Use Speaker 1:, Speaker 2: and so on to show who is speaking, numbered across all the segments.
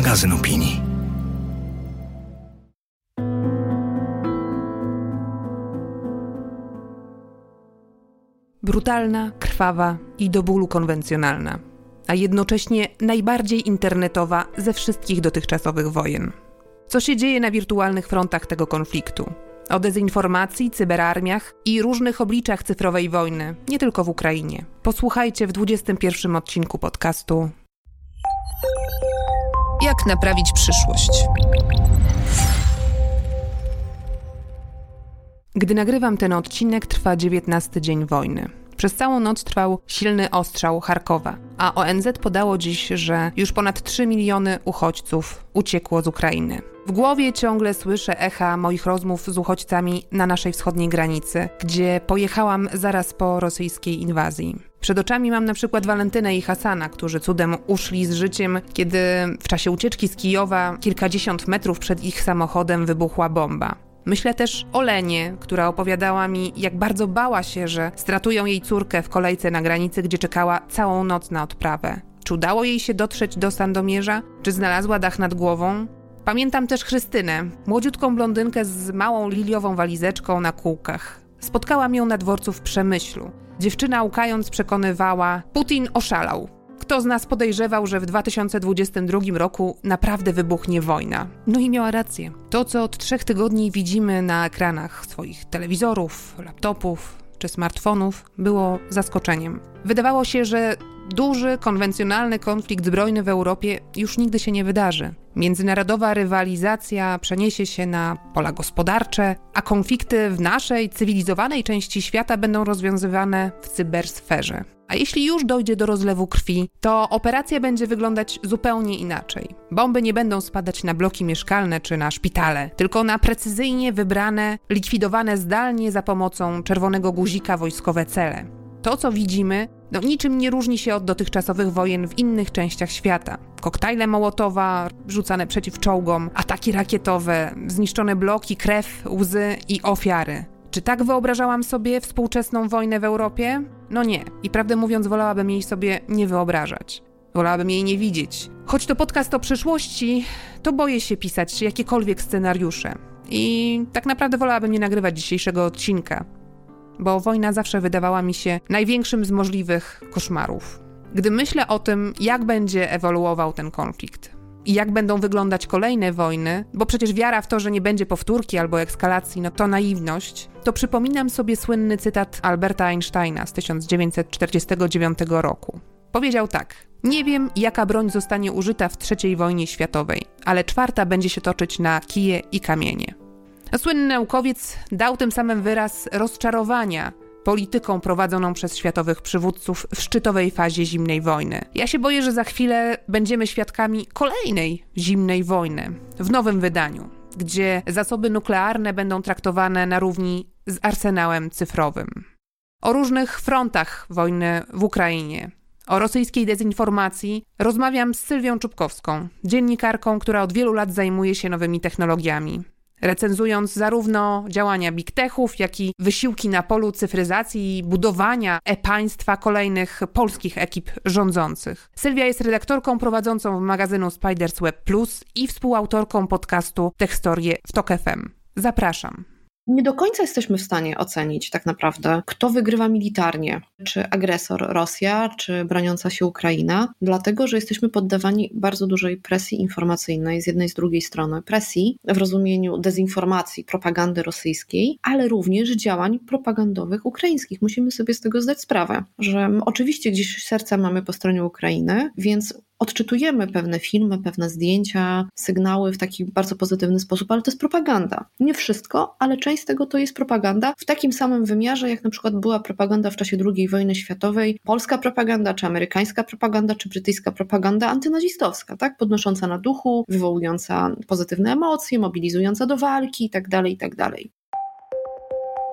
Speaker 1: magazyn opinii.
Speaker 2: Brutalna, krwawa i do bólu konwencjonalna, a jednocześnie najbardziej internetowa ze wszystkich dotychczasowych wojen. Co się dzieje na wirtualnych frontach tego konfliktu? O dezinformacji, cyberarmiach i różnych obliczach cyfrowej wojny, nie tylko w Ukrainie. Posłuchajcie w 21 odcinku podcastu
Speaker 3: Jak naprawić przyszłość?
Speaker 2: Gdy nagrywam ten odcinek, trwa 19 dzień wojny. Przez całą noc trwał silny ostrzał Charkowa, a ONZ podało dziś, że już ponad 3 miliony uchodźców uciekło z Ukrainy. W głowie ciągle słyszę echa moich rozmów z uchodźcami na naszej wschodniej granicy, gdzie pojechałam zaraz po rosyjskiej inwazji. Przed oczami mam na przykład Walentynę i Hasana, którzy cudem uszli z życiem, kiedy w czasie ucieczki z Kijowa kilkadziesiąt metrów przed ich samochodem wybuchła bomba. Myślę też o Lenie, która opowiadała mi, jak bardzo bała się, że stratują jej córkę w kolejce na granicy, gdzie czekała całą noc na odprawę. Czy udało jej się dotrzeć do Sandomierza? Czy znalazła dach nad głową? Pamiętam też Chrystynę, młodziutką blondynkę z małą liliową walizeczką na kółkach. Spotkałam ją na dworcu w Przemyślu. Dziewczyna łkając przekonywała, Putin oszalał. Kto z nas podejrzewał, że w 2022 roku naprawdę wybuchnie wojna? No i miała rację. To, co od trzech tygodni widzimy na ekranach swoich telewizorów, laptopów czy smartfonów, było zaskoczeniem. Wydawało się, że duży, konwencjonalny konflikt zbrojny w Europie już nigdy się nie wydarzy. Międzynarodowa rywalizacja przeniesie się na pola gospodarcze, a konflikty w naszej cywilizowanej części świata będą rozwiązywane w cybersferze. A jeśli już dojdzie do rozlewu krwi, to operacja będzie wyglądać zupełnie inaczej. Bomby nie będą spadać na bloki mieszkalne czy na szpitale, tylko na precyzyjnie wybrane, likwidowane zdalnie za pomocą czerwonego guzika wojskowe cele. To, co widzimy, no, niczym nie różni się od dotychczasowych wojen w innych częściach świata. Koktajle Mołotowa rzucane przeciw czołgom, ataki rakietowe, zniszczone bloki, krew, łzy i ofiary. Czy tak wyobrażałam sobie współczesną wojnę w Europie? No nie. I prawdę mówiąc, wolałabym jej sobie nie wyobrażać. Wolałabym jej nie widzieć. Choć to podcast o przyszłości, to boję się pisać jakiekolwiek scenariusze. I tak naprawdę wolałabym nie nagrywać dzisiejszego odcinka, bo wojna zawsze wydawała mi się największym z możliwych koszmarów. Gdy myślę o tym, jak będzie ewoluował ten konflikt i jak będą wyglądać kolejne wojny, bo przecież wiara w to, że nie będzie powtórki albo ekskalacji, no to naiwność, to przypominam sobie słynny cytat Alberta Einsteina z 1949 roku. Powiedział tak: Nie wiem, jaka broń zostanie użyta w III wojnie światowej, ale czwarta będzie się toczyć na kije i kamienie. Słynny naukowiec dał tym samym wyraz rozczarowania polityką prowadzoną przez światowych przywódców w szczytowej fazie zimnej wojny. Ja się boję, że za chwilę będziemy świadkami kolejnej zimnej wojny w nowym wydaniu, gdzie zasoby nuklearne będą traktowane na równi z arsenałem cyfrowym. O różnych frontach wojny w Ukrainie, o rosyjskiej dezinformacji rozmawiam z Sylwią Czubkowską, dziennikarką, która od wielu lat zajmuje się nowymi technologiami recenzując zarówno działania big techów, jak i wysiłki na polu cyfryzacji i budowania e-państwa kolejnych polskich ekip rządzących. Sylwia jest redaktorką prowadzącą magazynu Spiders Web Plus i współautorką podcastu Techstorie w TOK FM. Zapraszam
Speaker 4: nie do końca jesteśmy w stanie ocenić tak naprawdę, kto wygrywa militarnie, czy agresor Rosja, czy broniąca się Ukraina, dlatego że jesteśmy poddawani bardzo dużej presji informacyjnej z jednej i z drugiej strony. Presji w rozumieniu dezinformacji, propagandy rosyjskiej, ale również działań propagandowych ukraińskich. Musimy sobie z tego zdać sprawę, że oczywiście gdzieś serca mamy po stronie Ukrainy, więc odczytujemy pewne filmy, pewne zdjęcia, sygnały w taki bardzo pozytywny sposób, ale to jest propaganda. Nie wszystko, ale część z tego to jest propaganda w takim samym wymiarze, jak na przykład była propaganda w czasie II wojny światowej, polska propaganda, czy amerykańska propaganda, czy brytyjska propaganda antynazistowska, tak? Podnosząca na duchu, wywołująca pozytywne emocje, mobilizująca do walki itd., tak itd.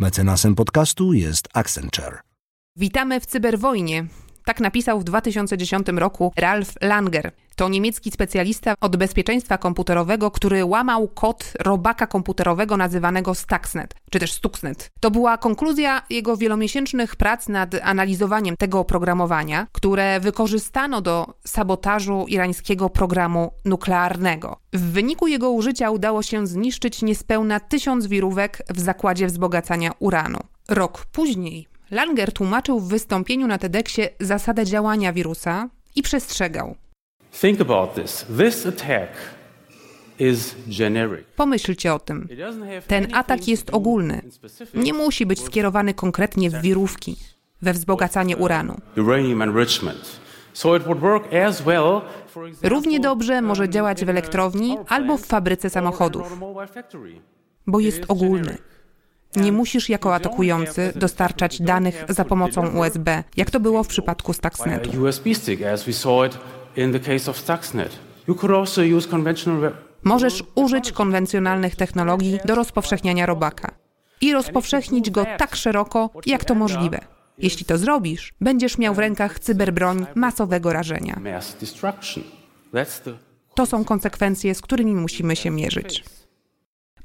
Speaker 1: Mecenasem podcastu jest Accenture.
Speaker 2: Witamy w cyberwojnie. Tak napisał w 2010 roku Ralf Langer. To niemiecki specjalista od bezpieczeństwa komputerowego, który łamał kod robaka komputerowego nazywanego Stuxnet, czy też Stuxnet. To była konkluzja jego wielomiesięcznych prac nad analizowaniem tego oprogramowania, które wykorzystano do sabotażu irańskiego programu nuklearnego. W wyniku jego użycia udało się zniszczyć niespełna tysiąc wirówek w zakładzie wzbogacania uranu. Rok później Langer tłumaczył w wystąpieniu na TEDxie zasadę działania wirusa i przestrzegał.
Speaker 5: Think about this. This attack.
Speaker 2: Pomyślcie o tym. Ten atak jest ogólny. Nie musi być skierowany konkretnie w wirówki, we wzbogacanie uranu. Równie dobrze może
Speaker 5: um,
Speaker 2: działać w elektrowni albo w fabryce samochodów, bo jest ogólny. Nie musisz jako atakujący dostarczać danych za pomocą USB, jak to było w przypadku Stuxnetu. Możesz użyć konwencjonalnych technologii do rozpowszechniania robaka i rozpowszechnić go tak szeroko, jak to możliwe. Jeśli to zrobisz, będziesz miał w rękach cyberbroń masowego rażenia. To są konsekwencje, z którymi musimy się mierzyć.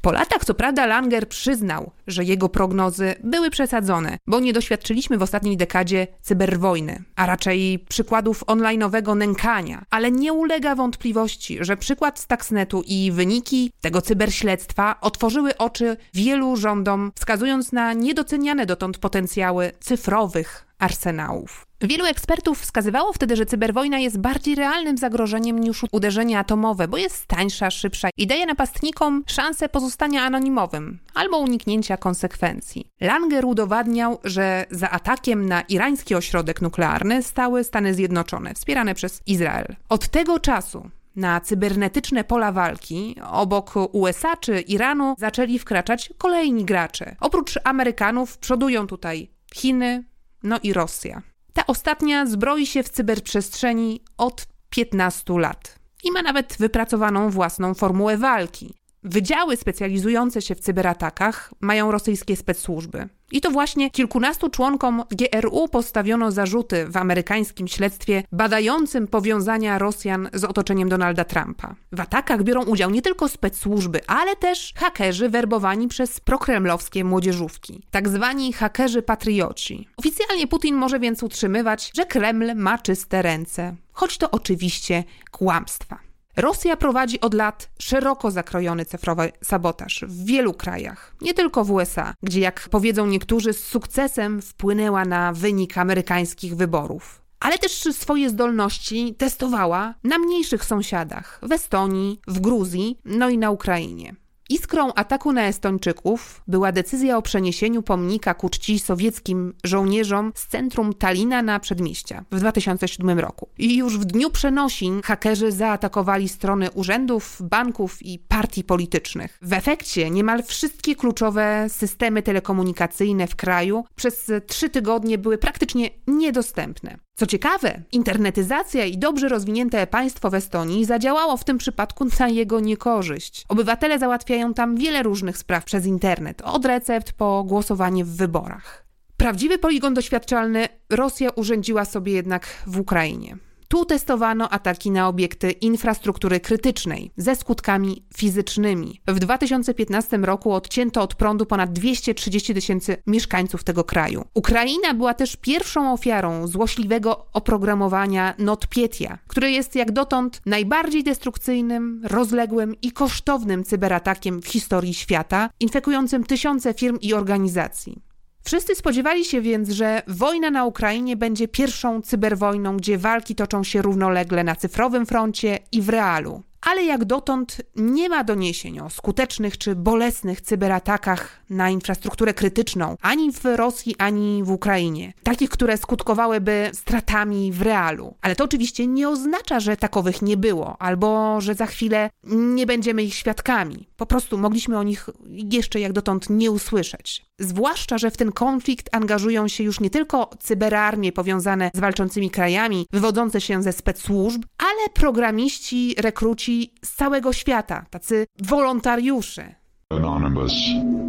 Speaker 2: Po latach, co prawda, Langer przyznał, że jego prognozy były przesadzone, bo nie doświadczyliśmy w ostatniej dekadzie cyberwojny, a raczej przykładów online'owego nękania. Ale nie ulega wątpliwości, że przykład Stuxnetu i wyniki tego cyberśledztwa otworzyły oczy wielu rządom, wskazując na niedoceniane dotąd potencjały cyfrowych arsenałów. Wielu ekspertów wskazywało wtedy, że cyberwojna jest bardziej realnym zagrożeniem niż uderzenie atomowe, bo jest tańsza, szybsza i daje napastnikom szansę pozostania anonimowym albo uniknięcia konsekwencji. Langer udowadniał, że za atakiem na irański ośrodek nuklearny stały Stany Zjednoczone, wspierane przez Izrael. Od tego czasu na cybernetyczne pola walki obok USA czy Iranu zaczęli wkraczać kolejni gracze. Oprócz Amerykanów przodują tutaj Chiny, no i Rosja. Ta ostatnia zbroi się w cyberprzestrzeni od 15 lat i ma nawet wypracowaną własną formułę walki. Wydziały specjalizujące się w cyberatakach mają rosyjskie specsłużby. I to właśnie kilkunastu członkom GRU postawiono zarzuty w amerykańskim śledztwie badającym powiązania Rosjan z otoczeniem Donalda Trumpa. W atakach biorą udział nie tylko specsłużby, ale też hakerzy werbowani przez prokremlowskie młodzieżówki, tak zwani hakerzy patrioci. Oficjalnie Putin może więc utrzymywać, że Kreml ma czyste ręce, choć to oczywiście kłamstwa. Rosja prowadzi od lat szeroko zakrojony cyfrowy sabotaż w wielu krajach, nie tylko w USA, gdzie, jak powiedzą niektórzy, z sukcesem wpłynęła na wynik amerykańskich wyborów. Ale też swoje zdolności testowała na mniejszych sąsiadach w Estonii, w Gruzji, no i na Ukrainie. Iskrą ataku na Estończyków była decyzja o przeniesieniu pomnika ku czci sowieckim żołnierzom z centrum Talina na przedmieścia w 2007 roku. I już w dniu przenosin hakerzy zaatakowali strony urzędów, banków i partii politycznych. W efekcie niemal wszystkie kluczowe systemy telekomunikacyjne w kraju przez trzy tygodnie były praktycznie niedostępne. Co ciekawe, internetyzacja i dobrze rozwinięte państwo w Estonii zadziałało w tym przypadku na jego niekorzyść. Obywatele załatwiają tam wiele różnych spraw przez internet, od recept po głosowanie w wyborach. Prawdziwy poligon doświadczalny Rosja urządziła sobie jednak w Ukrainie. Tu testowano ataki na obiekty infrastruktury krytycznej ze skutkami fizycznymi. W 2015 roku odcięto od prądu ponad 230 tysięcy mieszkańców tego kraju. Ukraina była też pierwszą ofiarą złośliwego oprogramowania NotPetya, które jest jak dotąd najbardziej destrukcyjnym, rozległym i kosztownym cyberatakiem w historii świata, infekującym tysiące firm i organizacji. Wszyscy spodziewali się więc, że wojna na Ukrainie będzie pierwszą cyberwojną, gdzie walki toczą się równolegle na cyfrowym froncie i w realu. ale jak dotąd nie ma doniesień o skutecznych czy bolesnych cyberatakach na infrastrukturę krytyczną ani w Rosji, ani w Ukrainie. Takich, które skutkowałyby stratami w realu. Ale to oczywiście nie oznacza, że takowych nie było, albo że za chwilę nie będziemy ich świadkami. Po prostu mogliśmy o nich jeszcze jak dotąd nie usłyszeć. Zwłaszcza, że w ten konflikt angażują się już nie tylko cyberarmie powiązane z walczącymi krajami, wywodzące się ze specsłużb, ale programiści, rekruci z całego świata, tacy wolontariusze. Anonymous.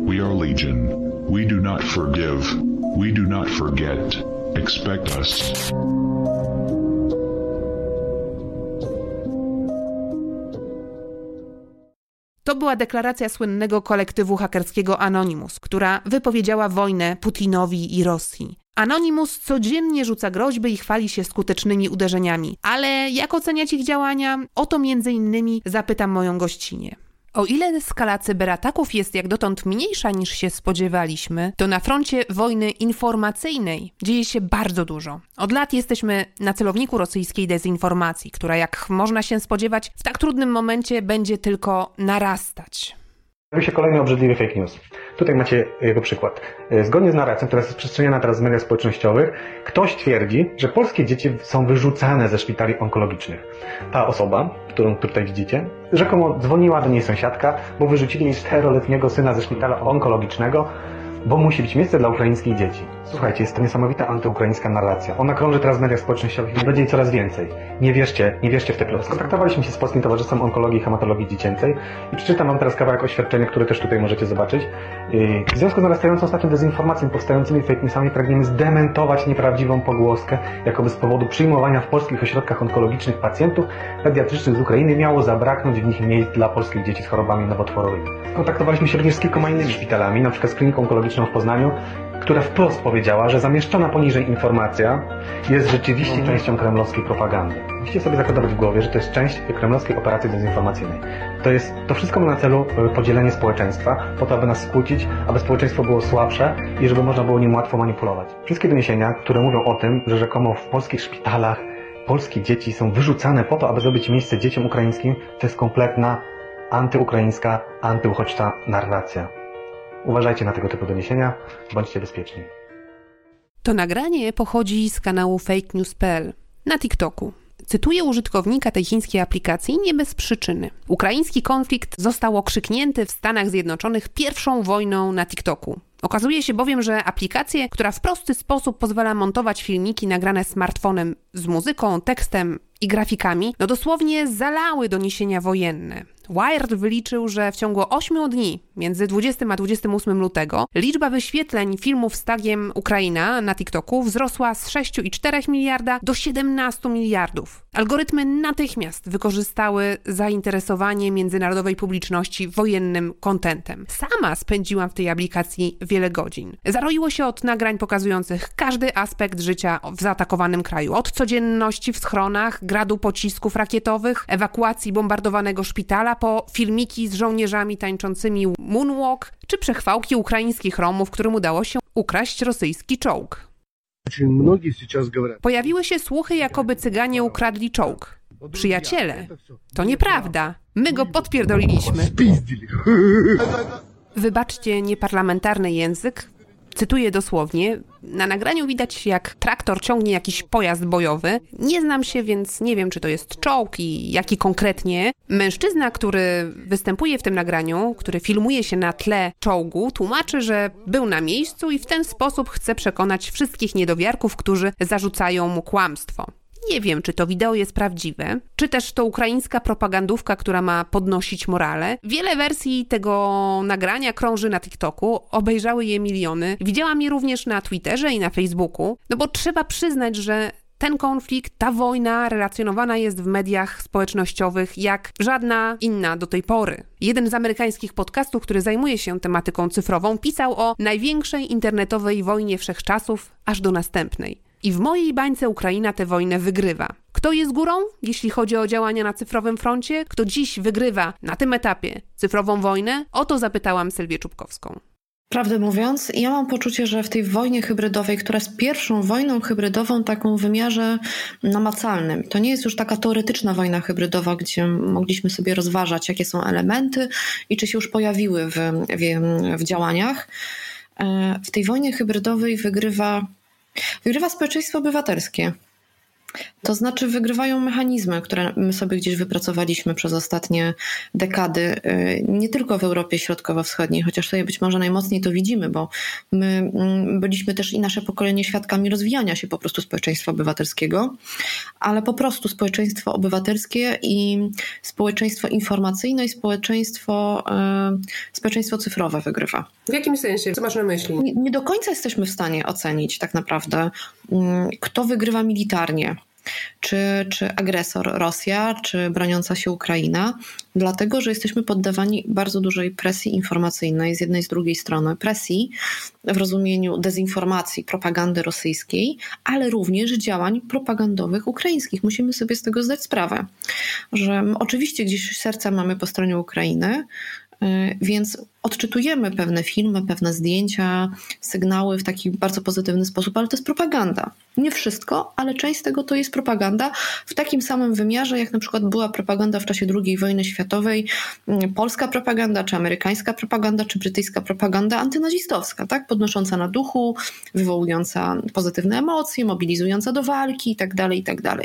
Speaker 2: We are legion. We do not forgive. We do not forget. Expect us. To była deklaracja słynnego kolektywu hakerskiego Anonymous, która wypowiedziała wojnę Putinowi i Rosji. Anonymous codziennie rzuca groźby i chwali się skutecznymi uderzeniami, ale jak oceniać ich działania? O to między innymi zapytam moją gościnie. O ile skala cyberataków jest jak dotąd mniejsza niż się spodziewaliśmy, to na froncie wojny informacyjnej dzieje się bardzo dużo. Od lat jesteśmy na celowniku rosyjskiej dezinformacji, która jak można się spodziewać w tak trudnym momencie będzie tylko narastać.
Speaker 6: Pojawił się kolejny obrzydliwy fake news. Tutaj macie jego przykład. E, zgodnie z narracją, która jest rozprzestrzeniana teraz w mediach społecznościowych, ktoś twierdzi, że polskie dzieci są wyrzucane ze szpitali onkologicznych. Ta osoba, którą tutaj widzicie, rzekomo dzwoniła do niej sąsiadka, bo wyrzucili jej czteroletniego syna ze szpitala onkologicznego, bo musi być miejsce dla ukraińskich dzieci. Słuchajcie, jest to niesamowita antyukraińska narracja. Ona krąży teraz w mediach społecznościowych i będzie jej coraz więcej. Nie wierzcie, nie wierzcie w te plotki. Skontaktowaliśmy się z Polskim Towarzystwem Onkologii i Hematologii Dziecięcej i przeczytam wam teraz kawałek oświadczenia, które też tutaj możecie zobaczyć. W związku z narastającą ostatnią dezinformacją powstającymi fake newsami pragniemy zdementować nieprawdziwą pogłoskę, jakoby z powodu przyjmowania w polskich ośrodkach onkologicznych pacjentów pediatrycznych z Ukrainy miało zabraknąć w nich miejsc dla polskich dzieci z chorobami nowotworowymi. Kontaktowaliśmy się również z kilkoma innymi szpitalami, np. z kliniką onkologiczną w Poznaniu, która wprost powiedziała, że zamieszczona poniżej informacja jest rzeczywiście mhm. częścią kremlowskiej propagandy. Musicie sobie zakodować w głowie, że to jest część kremlowskiej operacji dezinformacyjnej. To, jest, to wszystko ma na celu e, podzielenie społeczeństwa, po to, aby nas skłócić, aby społeczeństwo było słabsze i żeby można było nim łatwo manipulować. Wszystkie doniesienia, które mówią o tym, że rzekomo w polskich szpitalach polskie dzieci są wyrzucane po to, aby zrobić miejsce dzieciom ukraińskim, to jest kompletna antyukraińska, antyuchodźcza narracja. Uważajcie na tego typu doniesienia, bądźcie bezpieczni.
Speaker 2: To nagranie pochodzi z kanału fakenews.pl na TikToku. Cytuję użytkownika tej chińskiej aplikacji nie bez przyczyny. Ukraiński konflikt został okrzyknięty w Stanach Zjednoczonych pierwszą wojną na TikToku. Okazuje się bowiem, że aplikację, która w prosty sposób pozwala montować filmiki nagrane smartfonem z muzyką, tekstem i grafikami, no dosłownie zalały doniesienia wojenne. Wired wyliczył, że w ciągu 8 dni, między 20 a 28 lutego, liczba wyświetleń filmów z tagiem Ukraina na TikToku wzrosła z 6,4 miliarda do 17 miliardów. Algorytmy natychmiast wykorzystały zainteresowanie międzynarodowej publiczności wojennym kontentem. Sama spędziłam w tej aplikacji wiele godzin. Zaroiło się od nagrań pokazujących każdy aspekt życia w zaatakowanym kraju. Od codzienności w schronach, gradu pocisków rakietowych, ewakuacji bombardowanego szpitala, po filmiki z żołnierzami tańczącymi moonwalk, czy przechwałki ukraińskich Romów, którym udało się ukraść rosyjski czołg. Pojawiły się słuchy, jakoby Cyganie ukradli czołg. Przyjaciele, to nieprawda. My go podpierdoliliśmy. Wybaczcie nieparlamentarny język, Cytuję dosłownie. Na nagraniu widać, jak traktor ciągnie jakiś pojazd bojowy. Nie znam się, więc nie wiem, czy to jest czołg i jaki konkretnie. Mężczyzna, który występuje w tym nagraniu, który filmuje się na tle czołgu, tłumaczy, że był na miejscu i w ten sposób chce przekonać wszystkich niedowiarków, którzy zarzucają mu kłamstwo. Nie wiem, czy to wideo jest prawdziwe, czy też to ukraińska propagandówka, która ma podnosić morale. Wiele wersji tego nagrania krąży na TikToku, obejrzały je miliony. Widziałam je również na Twitterze i na Facebooku, no bo trzeba przyznać, że ten konflikt, ta wojna relacjonowana jest w mediach społecznościowych jak żadna inna do tej pory. Jeden z amerykańskich podcastów, który zajmuje się tematyką cyfrową, pisał o największej internetowej wojnie wszechczasów aż do następnej. I w mojej bańce Ukraina tę wojnę wygrywa. Kto jest górą, jeśli chodzi o działania na cyfrowym froncie? Kto dziś wygrywa na tym etapie cyfrową wojnę? O to zapytałam Sylwię Czubkowską.
Speaker 4: Prawdę mówiąc, ja mam poczucie, że w tej wojnie hybrydowej, która jest pierwszą wojną hybrydową taką w wymiarze namacalnym, to nie jest już taka teoretyczna wojna hybrydowa, gdzie mogliśmy sobie rozważać, jakie są elementy i czy się już pojawiły w, w, w działaniach. E, w tej wojnie hybrydowej wygrywa, wygrywa społeczeństwo obywatelskie. To znaczy wygrywają mechanizmy, które my sobie gdzieś wypracowaliśmy przez ostatnie dekady, y, nie tylko w Europie Środkowo-Wschodniej, chociaż tutaj być może najmocniej to widzimy, bo my mm, byliśmy też i nasze pokolenie świadkami rozwijania się po prostu społeczeństwa obywatelskiego, ale po prostu społeczeństwo obywatelskie i społeczeństwo informacyjne i społeczeństwo, y, społeczeństwo cyfrowe wygrywa.
Speaker 7: W jakim sensie? Co masz na myśli?
Speaker 4: Nie, nie do końca jesteśmy w stanie ocenić tak naprawdę, mm, kto wygrywa militarnie czy, czy agresor Rosja, czy broniąca się Ukraina, dlatego że jesteśmy poddawani bardzo dużej presji informacyjnej z jednej z drugiej strony. Presji w rozumieniu dezinformacji, propagandy rosyjskiej, ale również działań propagandowych ukraińskich. Musimy sobie z tego zdać sprawę, że oczywiście gdzieś serca mamy po stronie Ukrainy, y, więc odczytujemy pewne filmy, pewne zdjęcia, sygnały w taki bardzo pozytywny sposób, ale to jest propaganda. Nie wszystko, ale część z tego to jest propaganda w takim samym wymiarze, jak na przykład była propaganda w czasie II wojny światowej, mm, polska propaganda, czy amerykańska propaganda, czy brytyjska propaganda antynazistowska, tak? podnosząca na duchu, wywołująca pozytywne emocje, mobilizująca do walki itd., tak itd. Tak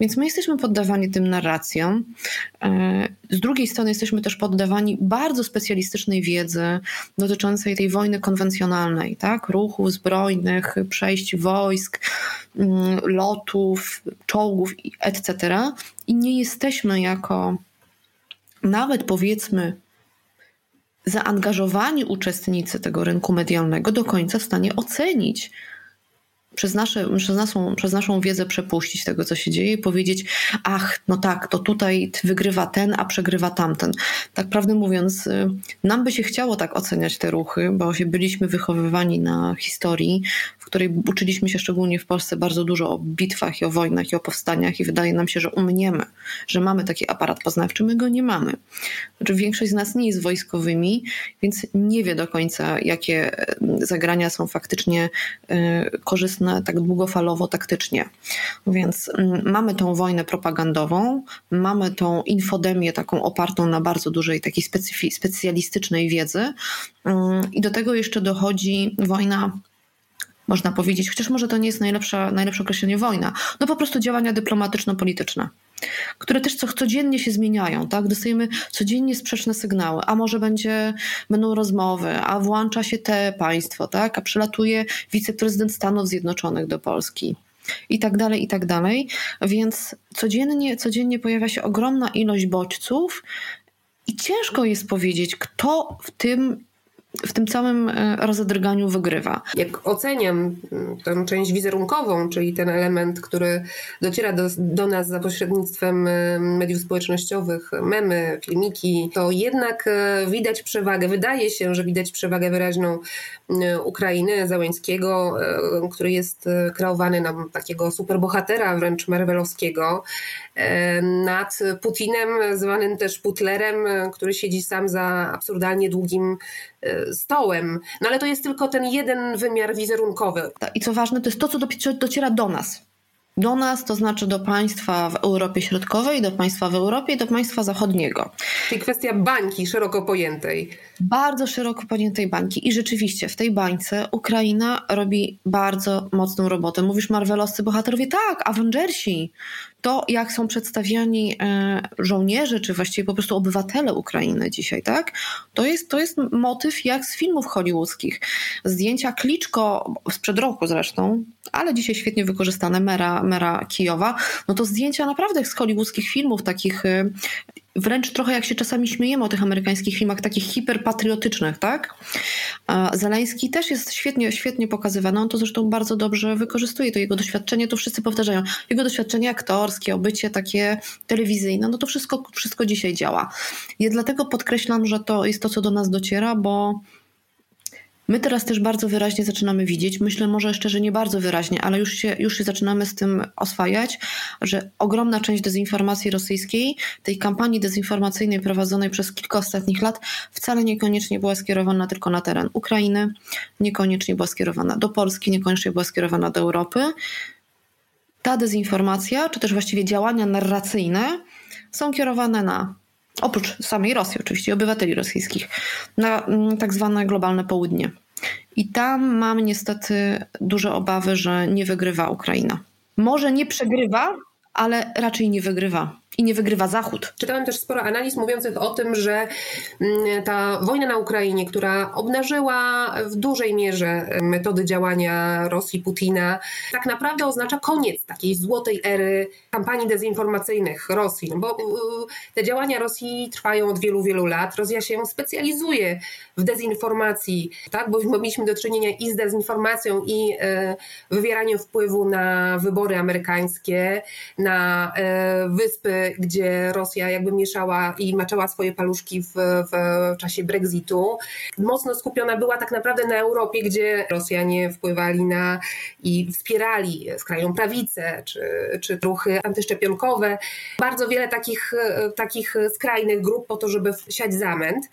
Speaker 4: Więc my jesteśmy poddawani tym narracjom. E, z drugiej strony jesteśmy też poddawani bardzo specjalistycznej wiedzy dotyczącej tej wojny konwencjonalnej, tak? ruchów zbrojnych, przejść wojsk, mm, lotów, czołgów, etc. I nie jesteśmy jako nawet powiedzmy zaangażowani uczestnicy tego rynku medialnego do końca w stanie ocenić, przez, nasze, przez, naszą, przez naszą wiedzę przepuścić tego, co się dzieje i powiedzieć, ach, no tak, to tutaj wygrywa ten, a przegrywa tamten. Tak prawdę mówiąc, y, nam by się chciało tak oceniać te ruchy, bo się byliśmy wychowywani na historii, w której uczyliśmy się szczególnie w Polsce bardzo dużo o bitwach i o wojnach i o powstaniach i wydaje nam się, że umniemy, że mamy taki aparat poznawczy, my go nie mamy. Znaczy większość z nas nie jest wojskowymi, więc nie wie do końca, jakie y, zagrania są faktycznie y, korzystne tak długofalowo, taktycznie. Więc mm, mamy tą wojnę propagandową, mamy tą infodemię taką opartą na bardzo dużej takiej specjalistycznej wiedzy mm, i do tego jeszcze dochodzi wojna można powiedzieć, chociaż może to nie jest najlepsze, najlepsze określenie wojna, no po prostu działania dyplomatyczno-polityczne, które też co, codziennie się zmieniają, tak? Dostajemy codziennie sprzeczne sygnały, a może będzie, będą rozmowy, a włącza się te państwo, tak? A przylatuje wiceprezydent Stanów Zjednoczonych do Polski i tak dalej, i tak dalej. Więc codziennie, codziennie pojawia się ogromna ilość bodźców i ciężko jest powiedzieć, kto w tym w tym całym e, rozedrganiu wygrywa.
Speaker 7: Jak oceniam mm, tę część wizerunkową, czyli ten element, który dociera do, do nas za pośrednictwem e, mediów społecznościowych, memy, filmiki, to jednak e, widać przewagę, wydaje się, że widać przewagę wyraźną Ukrainy, Załęckiego, który jest kreowany na takiego superbohatera, wręcz marvelowskiego, nad Putinem, zwanym też Putlerem, który siedzi sam za absurdalnie długim stołem. No ale to jest tylko ten jeden wymiar wizerunkowy.
Speaker 4: I co ważne, to jest to, co dociera do nas. Do nas, to znaczy do państwa w Europie Środkowej, do państwa w Europie i do państwa zachodniego.
Speaker 7: Czyli kwestia bańki szeroko pojętej.
Speaker 4: Bardzo szeroko pojętej bańki. I rzeczywiście w tej bańce Ukraina robi bardzo mocną robotę. Mówisz Marvelowscy bohaterowie? Tak, Avengersi to, jak są przedstawiani e, żołnierze, czy właściwie po prostu obywatele Ukrainy dzisiaj, tak? To jest, to jest motyw jak z filmów hollywoodzkich. Zdjęcia Kliczko, sprzed roku zresztą, ale dzisiaj świetnie wykorzystane, mera, mera Kijowa, no to zdjęcia naprawdę z hollywoodzkich filmów, takich e, wręcz trochę jak się czasami śmiejemy o tych amerykańskich filmach, takich hiperpatriotycznych, tak? Zeleński też jest świetnie, świetnie pokazywany, on to zresztą bardzo dobrze wykorzystuje, to jego doświadczenie, to wszyscy powtarzają, jego doświadczenie aktorskie, obycie takie telewizyjne, no to wszystko, wszystko dzisiaj działa. Ja dlatego podkreślam, że to jest to, co do nas dociera, bo My teraz też bardzo wyraźnie zaczynamy widzieć, myślę może jeszcze, że nie bardzo wyraźnie, ale już się, już się zaczynamy z tym oswajać, że ogromna część dezinformacji rosyjskiej, tej kampanii dezinformacyjnej prowadzonej przez kilka ostatnich lat, wcale niekoniecznie była skierowana tylko na teren Ukrainy, niekoniecznie była skierowana do Polski, niekoniecznie była skierowana do Europy. Ta dezinformacja, czy też właściwie działania narracyjne są kierowane na oprócz samej Rosji oczywiście, obywateli rosyjskich, na mm, tak zwane globalne południe. I tam mam niestety duże obawy, że nie wygrywa Ukraina. Może nie przegrywa, ale raczej nie wygrywa i nie wygrywa Zachód.
Speaker 7: Czytałem też sporo analiz mówiących o tym, że mm, ta wojna na Ukrainie, która obnażyła w dużej mierze metody działania Rosji Putina, tak naprawdę oznacza koniec takiej złotej ery kampanii dezinformacyjnych Rosji. No bo te działania Rosji trwają od wielu, wielu lat. Rosja się specjalizuje w dezinformacji, tak? bo mieliśmy do czynienia i z dezinformacją, i e, wywieraniem wpływu na wybory amerykańskie, na e, wyspy gdzie Rosja jakby mieszała i maczała swoje paluszki w, w czasie Brexitu. Mocno skupiona była tak naprawdę na Europie, gdzie Rosjanie wpływali na i wspierali skrajną prawicę czy, czy ruchy antyszczepionkowe. Bardzo wiele takich, takich skrajnych grup po to, żeby siać zamęt.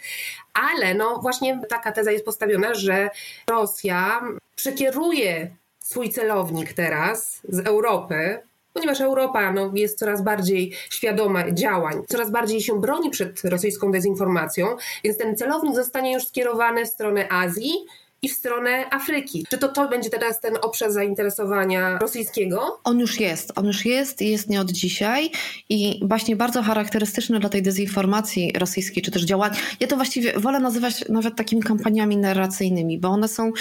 Speaker 7: Ale no właśnie taka teza jest postawiona, że Rosja przekieruje swój celownik teraz z Europy ponieważ Europa no, jest coraz bardziej świadoma działań, coraz bardziej się broni przed rosyjską dezinformacją, więc ten celownik zostanie już skierowany w stronę Azji, i w stronę Afryki. Czy to to będzie teraz ten obszar zainteresowania rosyjskiego?
Speaker 4: On już jest, on już jest i jest nie od dzisiaj i właśnie bardzo charakterystyczny dla tej dezinformacji rosyjskiej, czy też działań. Ja to właściwie wolę nazywać nawet takimi kampaniami narracyjnymi, bo one są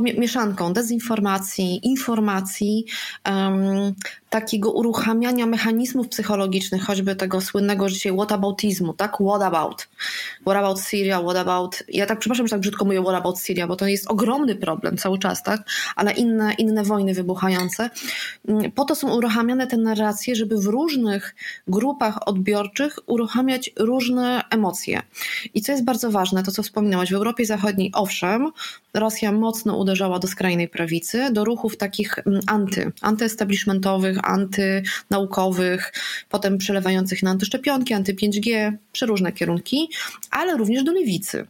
Speaker 4: mieszanką dezinformacji, informacji, um, takiego uruchamiania mechanizmów psychologicznych, choćby tego słynnego dzisiaj whataboutizmu, tak? What about? What about Syria? What about... Ja tak przepraszam, że tak brzydko mówię what about Syria, bo to jest ogromny problem cały czas, tak? Ale inne, inne wojny wybuchające. Mm, po to są uruchamiane te narracje, żeby w różnych grupach odbiorczych uruchamiać różne emocje. I co jest bardzo ważne, to co wspominałaś, w Europie Zachodniej, owszem, Rosja mocno uderzała do skrajnej prawicy, do ruchów takich mm, anty, antyestablishmentowych, antynaukowych, potem przelewających na antyszczepionki, anty-5G, przeróżne kierunki, ale również do lewicy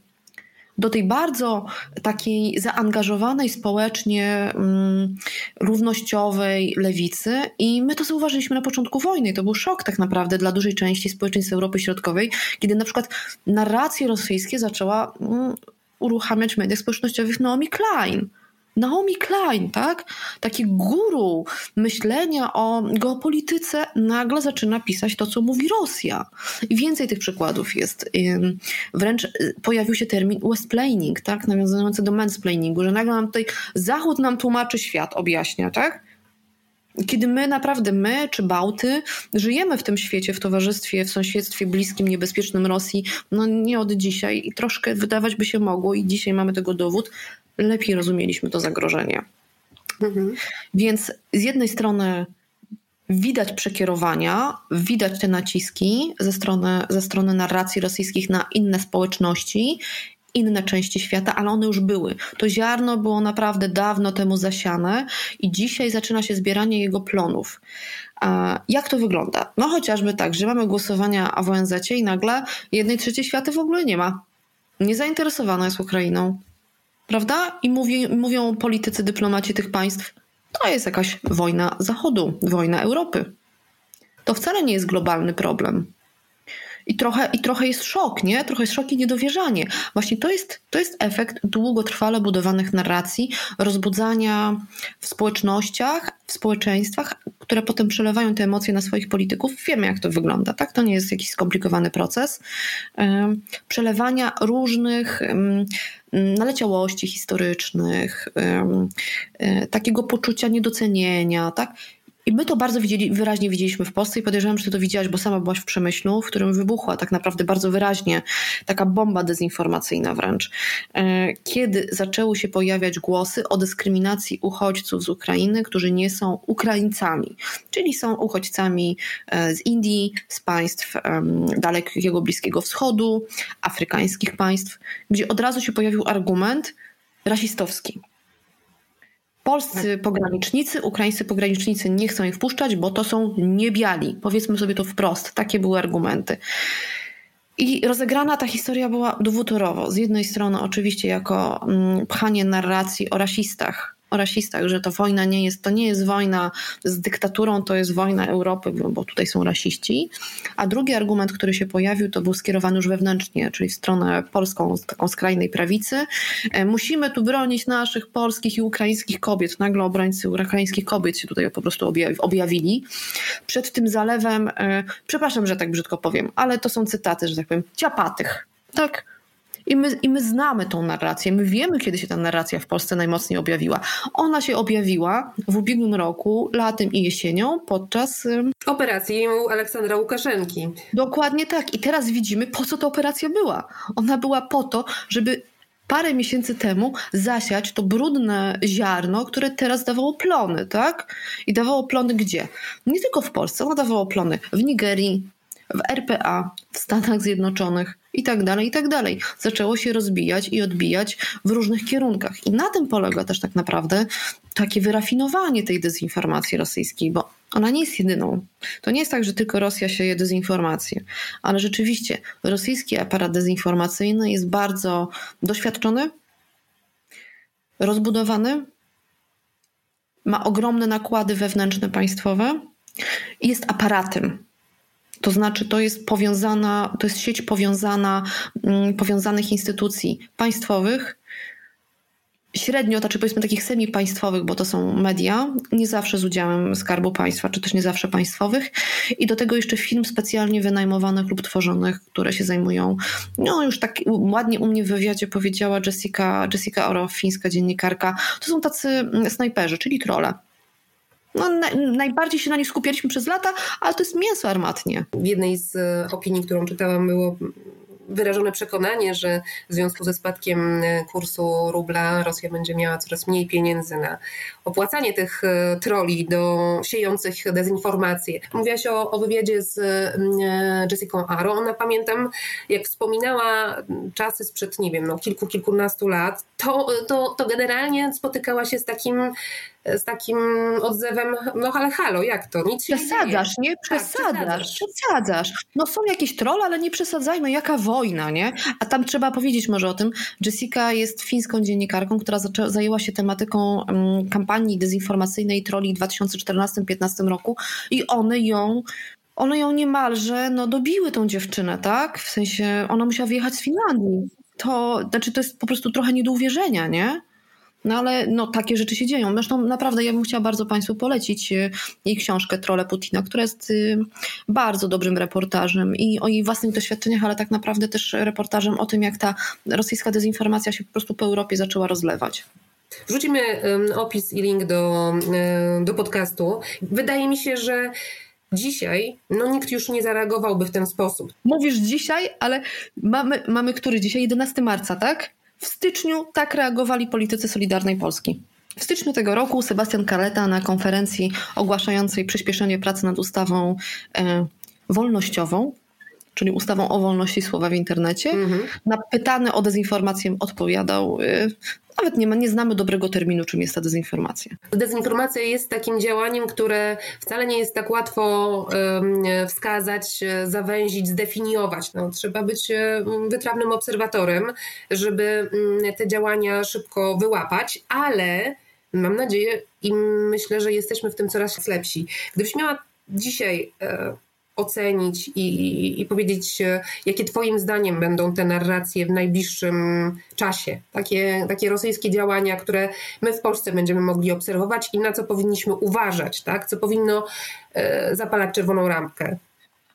Speaker 4: do tej bardzo takiej zaangażowanej społecznie, um, równościowej lewicy. I my to zauważyliśmy na początku wojny. To był szok tak naprawdę dla dużej części społeczeństwa Europy Środkowej, kiedy na przykład narracje rosyjskie zaczęła um, uruchamiać w mediach społecznościowych Naomi Klein. Naomi Klein, tak? Taki guru myślenia o geopolityce nagle zaczyna pisać to, co mówi Rosja. I więcej tych przykładów jest. Wręcz y, pojawił się termin westplaining, tak? Nawiązujący do mansplainingu, że nagle nam tutaj Zachód nam tłumaczy świat, objaśnia, tak? Kiedy my naprawdę, my czy Bałty, żyjemy w tym świecie, w towarzystwie, w sąsiedztwie bliskim, niebezpiecznym Rosji, no nie od dzisiaj i troszkę wydawać by się mogło, i dzisiaj mamy tego dowód, lepiej rozumieliśmy to zagrożenie. Mhm. Więc z jednej strony widać przekierowania, widać te naciski ze strony, ze strony narracji rosyjskich na inne społeczności inne części świata, ale one już były. To ziarno było naprawdę dawno temu zasiane i dzisiaj zaczyna się zbieranie jego plonów. Jak to wygląda? No chociażby tak, że mamy głosowania w ONZ i nagle jednej trzeciej świata w ogóle nie ma. Niezainteresowana jest Ukrainą. Prawda? I mówi, mówią politycy, dyplomaci tych państw, to jest jakaś wojna Zachodu, wojna Europy. To wcale nie jest globalny problem. I trochę, I trochę jest szok, nie? Trochę jest szok i niedowierzanie. Właśnie to jest, to jest efekt długotrwale budowanych narracji, rozbudzania w społecznościach, w społeczeństwach, które potem przelewają te emocje na swoich polityków. Wiemy, jak to wygląda, tak? To nie jest jakiś skomplikowany proces. Przelewania różnych naleciałości historycznych, e, takiego poczucia niedocenienia, tak? I my to bardzo widzieli, wyraźnie widzieliśmy w Polsce i podejrzewam, że ty to widziałaś, bo sama byłaś w Przemyślu, w którym wybuchła tak naprawdę bardzo wyraźnie taka bomba dezinformacyjna wręcz. E, kiedy zaczęły się pojawiać głosy o dyskryminacji uchodźców z Ukrainy, którzy nie są Ukraińcami, czyli są uchodźcami e, z Indii, z państw dalekiego Bliskiego Wschodu, afrykańskich państw, gdzie od razu się pojawił argument, rasistowski. Polscy pogranicznicy, ukraińscy pogranicznicy nie chcą ich wpuszczać, bo to są niebiali. Powiedzmy sobie to wprost. Takie były argumenty. I rozegrana ta historia była dwutorowo. Z jednej strony, oczywiście, jako mm, pchanie narracji o rasistach, o rasistach, że to wojna nie jest, to nie jest wojna z dyktaturą, to jest wojna Europy, bo tutaj są rasiści. A drugi argument, który się pojawił, to był skierowany już wewnętrznie, czyli w stronę polską, taką skrajnej prawicy. E, musimy tu bronić naszych polskich i ukraińskich kobiet. Nagle obrońcy ukraińskich kobiet się tutaj po prostu objawili. Przed tym zalewem, e, przepraszam, że tak brzydko powiem, ale to są cytaty, że tak powiem, ciapatych. Tak, i my, I my znamy tą narrację. My wiemy, kiedy się ta narracja w Polsce najmocniej objawiła. Ona się objawiła w ubiegłym roku, latem i jesienią, podczas
Speaker 7: operacji Aleksandra Łukaszenki.
Speaker 4: Dokładnie tak. I teraz widzimy, po co ta operacja była. Ona była po to, żeby parę miesięcy temu zasiać to brudne ziarno, które teraz dawało plony, tak? I dawało plony gdzie? Nie tylko w Polsce, ono dawało plony w Nigerii, w RPA, w Stanach Zjednoczonych i tak dalej, i tak dalej. Zaczęło się rozbijać i odbijać w różnych kierunkach. I na tym polega też tak naprawdę takie wyrafinowanie tej dezinformacji rosyjskiej, bo ona nie jest jedyną. To nie jest tak, że tylko Rosja sieje dezinformację, ale rzeczywiście rosyjski aparat dezinformacyjny jest bardzo doświadczony, rozbudowany, ma ogromne nakłady wewnętrzne państwowe i jest aparatem to znaczy, to jest powiązana, to jest sieć powiązana, mm, powiązanych instytucji państwowych, średnio, znaczy powiedzmy takich semi-państwowych, bo to są media, nie zawsze z udziałem Skarbu Państwa, czy też nie zawsze państwowych. I do tego jeszcze film specjalnie wynajmowanych lub tworzonych, które się zajmują, no już tak ładnie u mnie w wywiadzie powiedziała Jessica, Jessica Oro, fińska dziennikarka, to są tacy snajperzy, czyli trole no, na, najbardziej się na nich skupialiśmy przez lata, ale to jest mięso armatnie.
Speaker 7: W jednej z e, opinii, którą czytałam, było wyrażone przekonanie, że w związku ze spadkiem e, kursu rubla Rosja będzie miała coraz mniej pieniędzy na opłacanie tych e, troli do siejących dezinformację. Mówiłaś o, o wywiadzie z Jessica Aro. Ona pamiętam, jak wspominała czasy sprzed, nie wiem, no, kilku, kilkunastu lat, to, to, to generalnie spotykała się z takim z takim odzewem, no ale halo, jak to? Nic się
Speaker 4: przesadzasz, nie, nie? Przesadzasz, tak, przesadzasz, przesadzasz. No są jakieś trolle, ale nie przesadzajmy, jaka wojna, nie? A tam trzeba powiedzieć może o tym, Jessica jest fińską dziennikarką, która zajęła się tematyką um, kampanii dezinformacyjnej troli w 2014-2015 roku i one ją one ją niemalże no, dobiły tą dziewczynę, tak? W sensie ona musiała wyjechać z Finlandii. To znaczy, to jest po prostu trochę nie do uwierzenia, nie? No ale no, takie rzeczy się dzieją. Zresztą naprawdę ja bym chciała bardzo Państwu polecić e, jej książkę Trole Putina, która jest e, bardzo dobrym reportażem i o jej własnych doświadczeniach, ale tak naprawdę też reportażem o tym, jak ta rosyjska dezinformacja się po prostu po Europie zaczęła rozlewać.
Speaker 7: Wrzucimy opis i link do, do podcastu. Wydaje mi się, że Dzisiaj no nikt już nie zareagowałby w ten sposób.
Speaker 4: Mówisz dzisiaj, ale mamy, mamy który dzisiaj? 11 marca, tak? W styczniu tak reagowali politycy Solidarnej Polski. W styczniu tego roku Sebastian Kaleta na konferencji ogłaszającej przyspieszenie pracy nad ustawą e, wolnościową, czyli ustawą o wolności słowa w internecie, mhm. na pytany o dezinformację odpowiadał, e, nawet nie, ma, nie znamy dobrego terminu, czym jest ta dezinformacja.
Speaker 7: Dezinformacja jest takim działaniem, które wcale nie jest tak łatwo wskazać, zawęzić, zdefiniować. No, trzeba być wytrawnym obserwatorem, żeby um, te działania szybko wyłapać, ale mam nadzieję i myślę, że jesteśmy w tym coraz lepsi. Gdybyś miała dzisiaj e, ocenić i, i, powiedzieć, e, jakie Twoim zdaniem będą te narracje w najbliższym czasie. Takie, takie rosyjskie działania, które my w Polsce będziemy mogli obserwować i na co powinniśmy uważać, tak? co powinno e, zapalać czerwoną rampkę.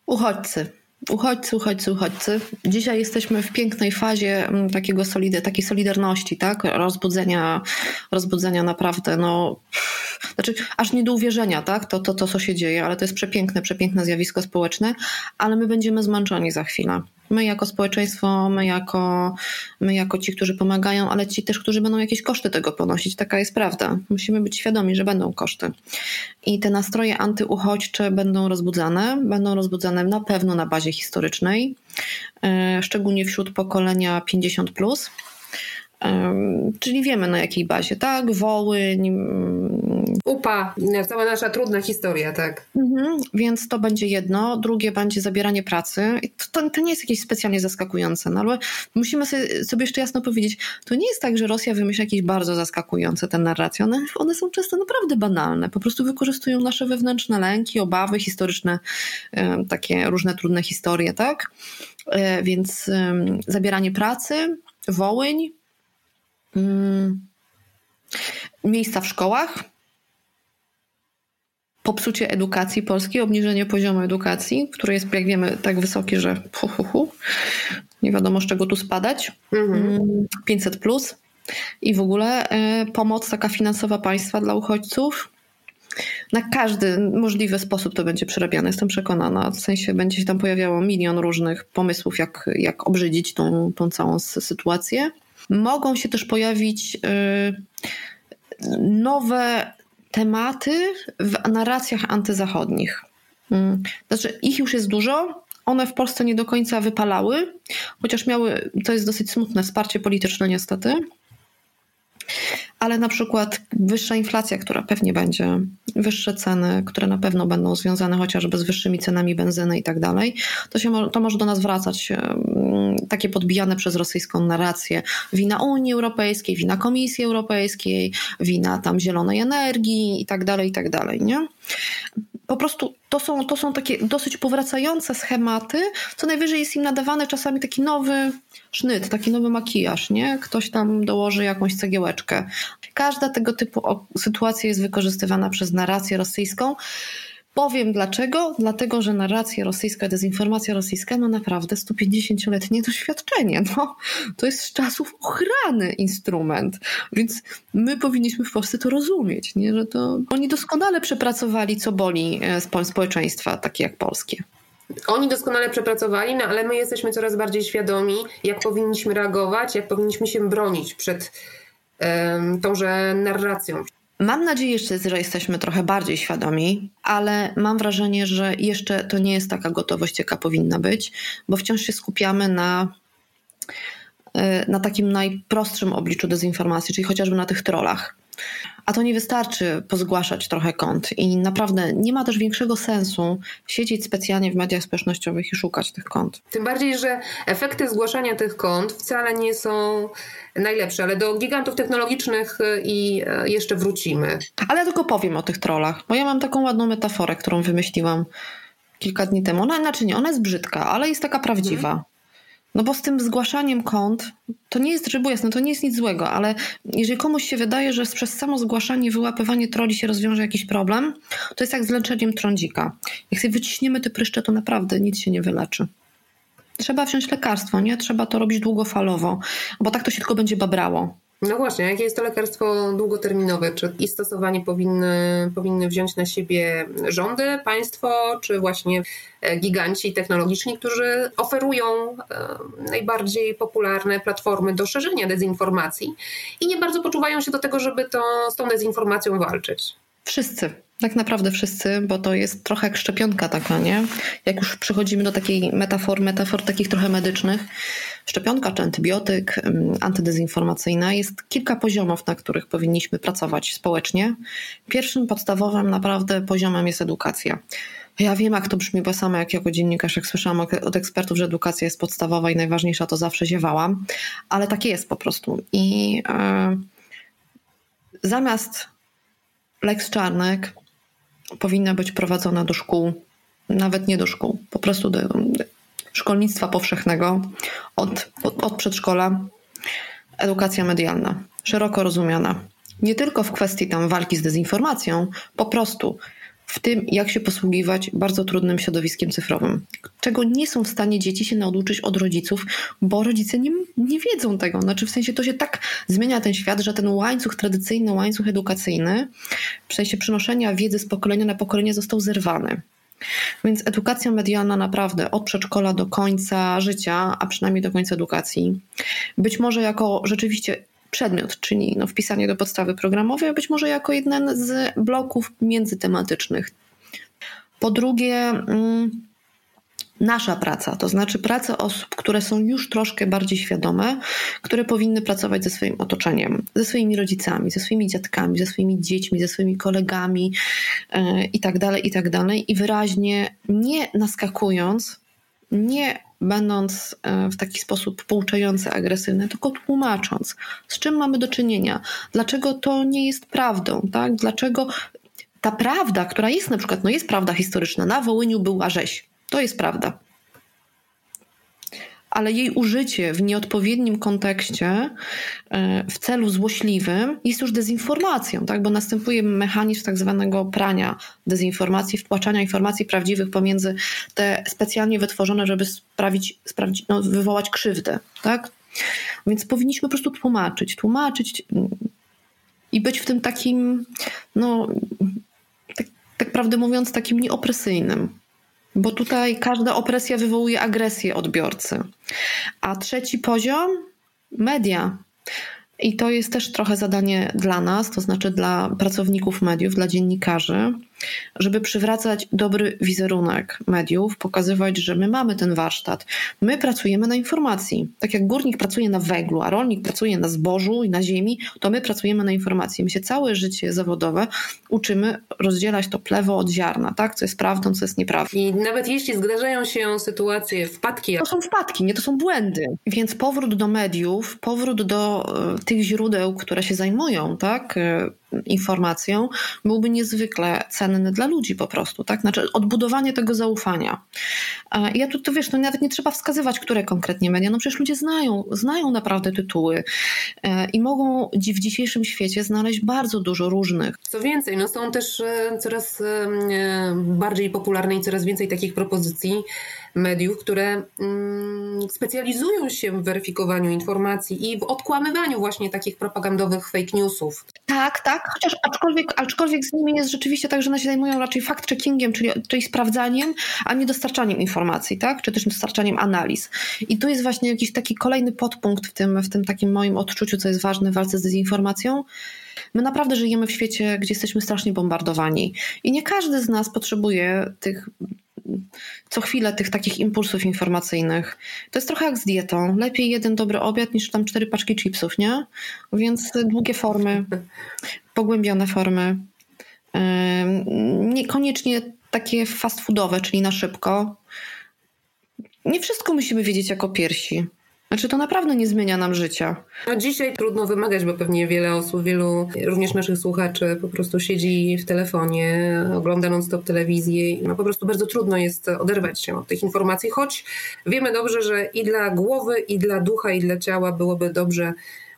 Speaker 4: Uchodźcy. Uchodźcy, uchodźcy, uchodźcy. Dzisiaj jesteśmy w pięknej fazie mm, takiego solid, takiej solidarności, tak? Rozbudzenia, rozbudzenia naprawdę, no, znaczy aż nie do uwierzenia, tak? To, to, to, co się dzieje, ale to jest przepiękne, przepiękne zjawisko społeczne, ale my będziemy zmęczeni za chwilę. My jako społeczeństwo, my jako, my jako ci, którzy pomagają, ale ci też, którzy będą jakieś koszty tego ponosić. Taka jest prawda. Musimy być świadomi, że będą koszty. I te nastroje antyuchodźcze będą rozbudzane. Będą rozbudzane na pewno na bazie historycznej, e, szczególnie wśród pokolenia 50. Plus Czyli wiemy na jakiej bazie, tak? Wołyń.
Speaker 7: UPA, cała nasza trudna historia, tak.
Speaker 4: Mhm, więc to będzie jedno. Drugie będzie zabieranie pracy. To, to nie jest jakieś specjalnie zaskakujące, no ale musimy sobie, sobie, jeszcze jasno powiedzieć, to nie jest tak, że Rosja wymyśla jakieś bardzo zaskakujące te narracje. One, one są często naprawdę banalne. Po prostu wykorzystują nasze wewnętrzne lęki, obawy historyczne, takie różne trudne historie, tak? E, więc zabieranie pracy, Wołyń, mm, miejsca w szkołach, popsucie edukacji polskiej, obniżenie poziomu edukacji, który jest, jak wiemy, tak wysoki, że hu, hu, hu. nie wiadomo z czego tu spadać. Mhm. 500 mm, plus i w ogóle y, pomoc taka finansowa państwa dla uchodźców. Na każdy możliwy sposób to będzie przerabiane, jestem przekonana. W sensie będzie się tam pojawiało milion różnych pomysłów, jak, jak obrzydzić tą, tą całą sytuację. Mogą się też pojawić y, nowe tematy w narracjach antyzachodnich. Mm. Znaczy, ich już jest dużo. One w Polsce nie do końca wypalały, chociaż miały, to jest dosyć smutne, wsparcie polityczne niestety ale na przykład wyższa inflacja, która pewnie będzie, wyższe ceny, które na pewno będą związane chociażby z wyższymi cenami benzyny i tak dalej, to, się, to może do nas wracać takie podbijane przez rosyjską narrację wina Unii Europejskiej, wina Komisji Europejskiej, wina tam zielonej energii i tak dalej, i tak dalej, nie? Po prostu to są, to są takie dosyć powracające schematy, co najwyżej jest im nadawany czasami taki nowy sznyt, taki nowy makijaż, nie? Ktoś tam dołoży jakąś cegiełeczkę. Każda tego typu sytuacja jest wykorzystywana przez narrację rosyjską, Powiem dlaczego. Dlatego, że narracja rosyjska, dezinformacja rosyjska ma naprawdę 150-letnie doświadczenie. No, to jest z czasów ochrany instrument, więc my powinniśmy w Polsce to rozumieć, nie? że to oni doskonale przepracowali, co boli e, społeczeństwa takie jak polskie.
Speaker 7: Oni doskonale przepracowali, no ale my jesteśmy coraz bardziej świadomi, jak powinniśmy reagować, jak powinniśmy się bronić przed um, tąże narracją.
Speaker 4: Mam nadzieję, że jesteśmy trochę bardziej świadomi, ale mam wrażenie, że jeszcze to nie jest taka gotowość, jaka powinna być, bo wciąż się skupiamy na, y, na takim najprostszym obliczu dezinformacji, czyli chociażby na tych trollach. A to nie wystarczy pozgłaszać trochę kont i naprawdę nie ma też większego sensu siedzieć specjalnie w mediach społecznościowych i szukać tych kont.
Speaker 7: Tym bardziej, że efekty zgłaszania tych kont wcale nie są najlepsze, ale do gigantów technologicznych y, i y, jeszcze wrócimy.
Speaker 4: Ale ja tylko powiem o tych trollach, bo ja mam taką ładną metaforę, którą wymyśliłam kilka dni temu. Ona, znaczy nie, ona jest brzydka, ale jest taka prawdziwa. Mhm. No bo z tym zgłaszaniem kont, to nie jest, żeby jasne, to nie jest nic złego, ale jeżeli komuś się wydaje, że przez samo zgłaszanie, wyłapywanie troli się rozwiąże jakiś problem, to jest jak z leczeniem trądzika. Jak sobie wyciśniemy te pryszcze, to naprawdę nic się nie wyleczy. Trzeba wziąć lekarstwo, nie? Trzeba to robić długofalowo, bo tak to się tylko będzie babrało.
Speaker 7: No właśnie, jakie jest to lekarstwo długoterminowe? Czy i stosowanie powinny, powinny wziąć na siebie rządy, państwo, czy właśnie e, giganci technologiczni, którzy oferują e, najbardziej popularne platformy do szerzenia dezinformacji i nie bardzo poczuwają się do tego, żeby to, z tą dezinformacją walczyć?
Speaker 4: Wszyscy. Tak naprawdę wszyscy, bo to jest trochę jak szczepionka taka, nie? Jak już przychodzimy do takiej metafor, metafor takich trochę medycznych, szczepionka czy antybiotyk, antydezinformacyjna, jest kilka poziomów, na których powinniśmy pracować społecznie. Pierwszym podstawowym naprawdę poziomem jest edukacja. Ja wiem, jak to brzmi, bo sama jak jako dziennikarz, jak słyszałam od ekspertów, że edukacja jest podstawowa i najważniejsza, to zawsze ziewałam, ale takie jest po prostu. I yy, zamiast Lex Czarnek powinna być prowadzona do szkół, nawet nie do szkół, po prostu do szkolnictwa powszechnego, od, od, od przedszkola, edukacja medialna, szeroko rozumiana. Nie tylko w kwestii tam walki z dezinformacją, po prostu w tym, jak się posługiwać bardzo trudnym środowiskiem cyfrowym, czego nie są w stanie dzieci się nauczyć od rodziców, bo rodzice nie, nie wiedzą tego. Znaczy, w sensie to się tak zmienia ten świat, że ten łańcuch, tradycyjny łańcuch edukacyjny, w sensie przenoszenia wiedzy z pokolenia na pokolenie został zerwany. Więc edukacja medialna naprawdę od przedszkola do końca życia, a przynajmniej do końca edukacji, być może jako rzeczywiście przedmiot, czyli no, wpisanie do podstawy programowej, a być może jako jeden z bloków międzytematycznych. Po drugie, mm, nasza praca, to znaczy praca osób, które są już troszkę bardziej świadome, które powinny pracować ze swoim otoczeniem, ze swoimi rodzicami, ze swoimi dziadkami, ze swoimi dziećmi, ze swoimi kolegami yy, i dalej, i tak dalej. I wyraźnie nie naskakując, nie będąc e, w taki sposób pouczający, agresywny, tylko tłumacząc, z czym mamy do czynienia, dlaczego to nie jest prawdą, tak? dlaczego ta prawda, która jest na przykład, no jest prawda historyczna, na Wołyniu była rzeź, to jest prawda ale jej użycie w nieodpowiednim kontekście e, w celu złośliwym jest już dezinformacją, tak? bo następuje mechanizm tak zwanego prania dezinformacji, wtłaczania informacji prawdziwych pomiędzy te specjalnie wytworzone, żeby sprawić, sprawić, no, wywołać krzywdę. Tak? Więc powinniśmy po prostu tłumaczyć, tłumaczyć mm, i być w tym takim, no, tak, tak prawdę mówiąc, takim nieopresyjnym. Bo tutaj każda opresja wywołuje agresję odbiorcy. A trzeci poziom media. I to jest też trochę zadanie dla nas, to znaczy dla pracowników mediów, dla dziennikarzy, żeby przywracać dobry wizerunek mediów, pokazywać, że my mamy ten warsztat. My pracujemy na informacji. Tak jak górnik pracuje na węglu, a rolnik pracuje na zbożu i na ziemi, to my pracujemy na informacji. My się całe życie zawodowe uczymy rozdzielać to plewo od ziarna, tak? Co jest prawdą, co jest nieprawdą.
Speaker 7: I nawet jeśli zdarzają się sytuacje, wpadki.
Speaker 4: To są wpadki, nie to są błędy. Więc powrót do mediów, powrót do e, tych źródeł, które się zajmują, tak? Informacją, byłby niezwykle cenny dla ludzi po prostu, tak? Znaczy odbudowanie tego zaufania. Ja tu, wiesz, no nawet nie trzeba wskazywać, które konkretnie media, no przecież ludzie znają, znają naprawdę tytuły e, i mogą w dzisiejszym świecie znaleźć bardzo dużo różnych.
Speaker 7: Co więcej, no są też e, coraz e, bardziej popularne i coraz więcej takich propozycji mediów, które mm, specjalizują się w weryfikowaniu informacji i w odkłamywaniu właśnie takich propagandowych fake newsów.
Speaker 4: Tak, tak, chociaż aczkolwiek, aczkolwiek z nimi jest rzeczywiście tak, że one się zajmują raczej fact-checkingiem, czyli, czyli sprawdzaniem, a nie dostarczaniem informacji, tak? Czy też dostarczaniem analiz. I tu jest właśnie jakiś taki kolejny podpunkt w tym, w tym takim moim odczuciu, co jest ważne w walce z dezinformacją. My naprawdę żyjemy w świecie, gdzie jesteśmy strasznie bombardowani. I nie każdy z nas potrzebuje tych co chwilę tych takich impulsów informacyjnych. To jest trochę jak z dietą. Lepiej jeden dobry obiad niż tam cztery paczki chipsów, nie? Więc długie formy, pogłębione formy. Niekoniecznie takie fast foodowe, czyli na szybko. Nie wszystko musimy wiedzieć jako piersi. Znaczy to naprawdę nie zmienia nam życia.
Speaker 7: No dzisiaj trudno wymagać, bo pewnie wiele osób, wielu również naszych słuchaczy po prostu siedzi w telefonie, ogląda non-stop telewizję i no po prostu bardzo trudno jest oderwać się od tych informacji, choć wiemy dobrze, że i dla głowy, i dla ducha, i dla ciała byłoby dobrze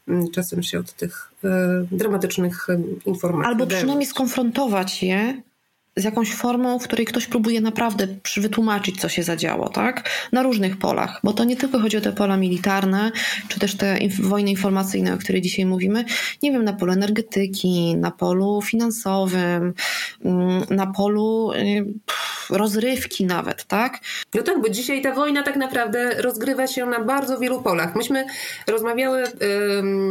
Speaker 7: mm, czasem się od tych e, dramatycznych e, informacji.
Speaker 4: Albo przynajmniej skonfrontować je z jakąś formą, w której ktoś próbuje naprawdę wytłumaczyć, co się zadziało, tak? Na różnych polach, bo to nie tylko chodzi o te pola militarne, czy też te inf wojny informacyjne, o której dzisiaj mówimy. Nie wiem, na polu energetyki, na polu finansowym, mm, na polu rozrywki nawet, tak?
Speaker 7: No tak, bo dzisiaj ta wojna tak naprawdę rozgrywa się na bardzo wielu polach. Myśmy rozmawiały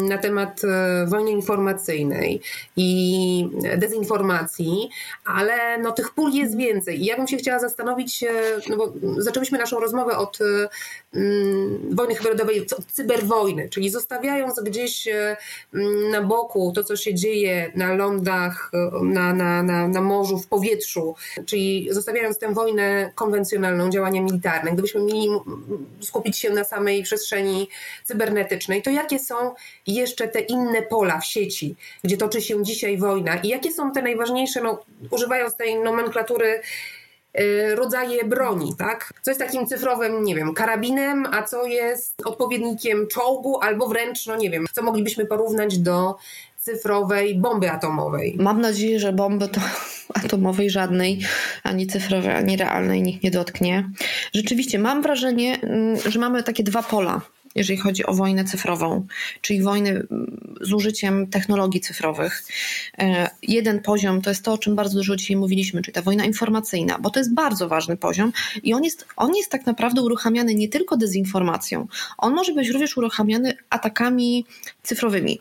Speaker 7: na temat e, wojny informacyjnej i dezinformacji, ale no, tych pól jest więcej. I ja bym się chciała zastanowić, no bo zaczęliśmy naszą rozmowę od mm, wojny hybrydowej, od cyberwojny, czyli zostawiając gdzieś mm, na boku to, co się dzieje na lądach, na, na, na, na morzu, w powietrzu, czyli zostawiając tę wojnę konwencjonalną, działania militarne, gdybyśmy mieli skupić się na samej przestrzeni cybernetycznej, to jakie są jeszcze te inne pola w sieci, gdzie toczy się dzisiaj wojna i jakie są te najważniejsze, no, używając tej nomenklatury y, rodzaje broni, tak? Co jest takim cyfrowym, nie wiem, karabinem, a co jest odpowiednikiem czołgu, albo wręcz, no nie wiem, co moglibyśmy porównać do cyfrowej bomby atomowej.
Speaker 4: Mam nadzieję, że bomby to atomowej żadnej, ani cyfrowej, ani realnej nikt nie dotknie. Rzeczywiście mam wrażenie, mm, że mamy takie dwa pola jeżeli chodzi o wojnę cyfrową, czyli wojnę mm, z użyciem technologii cyfrowych. E, jeden poziom to jest to, o czym bardzo dużo dzisiaj mówiliśmy, czyli ta wojna informacyjna, bo to jest bardzo ważny poziom i on jest, on jest tak naprawdę uruchamiany nie tylko dezinformacją, on może być również uruchamiany atakami cyfrowymi.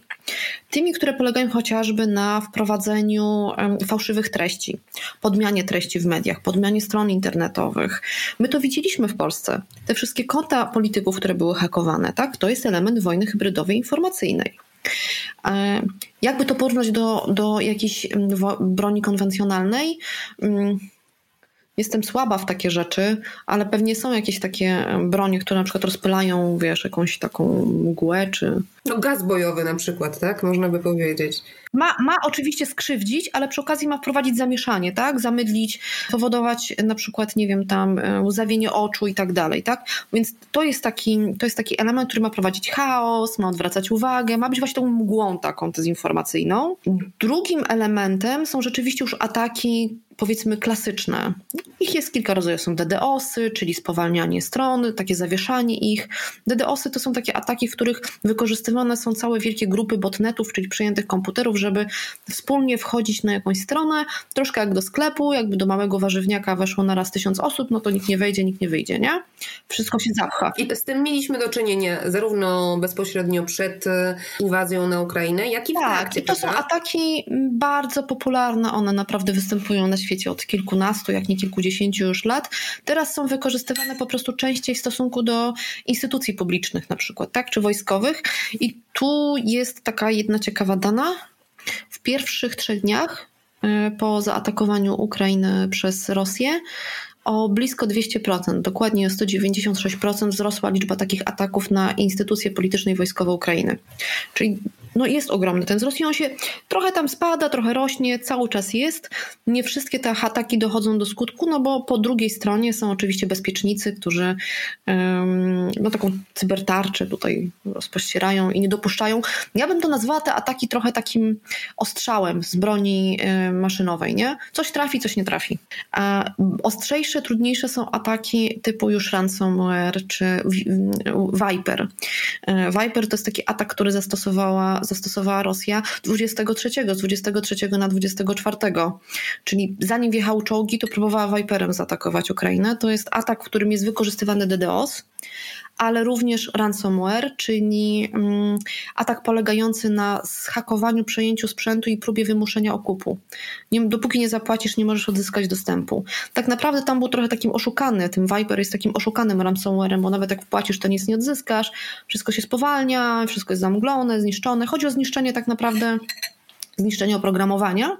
Speaker 4: Tymi, które polegają chociażby na wprowadzeniu fałszywych treści, podmianie treści w mediach, podmianie stron internetowych. My to widzieliśmy w Polsce. Te wszystkie konta polityków, które były hakowane, tak? to jest element wojny hybrydowej informacyjnej. E, jakby to porównać do, do jakiejś broni konwencjonalnej? Jestem słaba w takie rzeczy, ale pewnie są jakieś takie bronie, które na przykład rozpylają, wiesz, jakąś taką mgłę, czy...
Speaker 7: No gaz bojowy na przykład, tak? Można by powiedzieć.
Speaker 4: Ma, ma oczywiście skrzywdzić, ale przy okazji ma wprowadzić zamieszanie, tak? Zamydlić, powodować na przykład, nie wiem, tam łzawienie oczu i tak dalej, tak? Więc to jest, taki, to jest taki element, który ma prowadzić chaos, ma odwracać uwagę, ma być właśnie tą mgłą taką dezinformacyjną. Drugim elementem są rzeczywiście już ataki powiedzmy klasyczne. Ich jest kilka rodzajów. Są DDoSy, czyli spowalnianie stron, takie zawieszanie ich. DDoSy to są takie ataki, w których wykorzystywane są całe wielkie grupy botnetów, czyli przejętych komputerów, żeby wspólnie wchodzić na jakąś stronę, troszkę jak do sklepu, jakby do małego warzywniaka weszło na raz tysiąc osób, no to nikt nie wejdzie, nikt nie wyjdzie, nie? Wszystko się zapcha.
Speaker 7: I z tym mieliśmy do czynienia zarówno bezpośrednio przed e, inwazją na Ukrainę, jak i w
Speaker 4: tak,
Speaker 7: trakcie.
Speaker 4: i to są ataki bardzo popularne, one naprawdę występują na świecie od kilkunastu, jak nie kilkudziesięciu już lat. Teraz są wykorzystywane po prostu częściej w stosunku do instytucji publicznych na przykład, tak, czy wojskowych. I tu jest taka jedna ciekawa dana, w pierwszych trzech dniach e, po zaatakowaniu Ukrainy przez Rosję o blisko 200%, dokładnie o 196% wzrosła liczba takich ataków na instytucje polityczne i wojskowe Ukrainy. Czyli no jest ogromny ten wzrost i on się trochę tam spada, trochę rośnie, cały czas jest. Nie wszystkie te ataki dochodzą do skutku, no bo po drugiej stronie są oczywiście bezpiecznicy, którzy no taką cybertarczę tutaj rozpościerają i nie dopuszczają. Ja bym to nazwała te ataki trochę takim ostrzałem z broni maszynowej, nie? Coś trafi, coś nie trafi. A ostrzejsze, trudniejsze są ataki typu już ransomware czy Viper. E, Viper to jest taki atak, który zastosowała zastosowała Rosja 23, z 23 na 24. Czyli zanim wjechały czołgi, to próbowała Viperem zaatakować Ukrainę. To jest atak, w którym jest wykorzystywany DDoS, ale również ransomware, czyli mm, atak polegający na zhakowaniu, przejęciu sprzętu i próbie wymuszenia okupu. Nie, dopóki nie zapłacisz, nie możesz odzyskać dostępu. Tak naprawdę tam był trochę takim oszukany, tym Viper jest takim oszukanym ransomwarem, bo nawet jak wpłacisz, to nic nie odzyskasz, wszystko się spowalnia, wszystko jest zamglone, zniszczone. Chodzi o zniszczenie tak naprawdę, zniszczenie oprogramowania,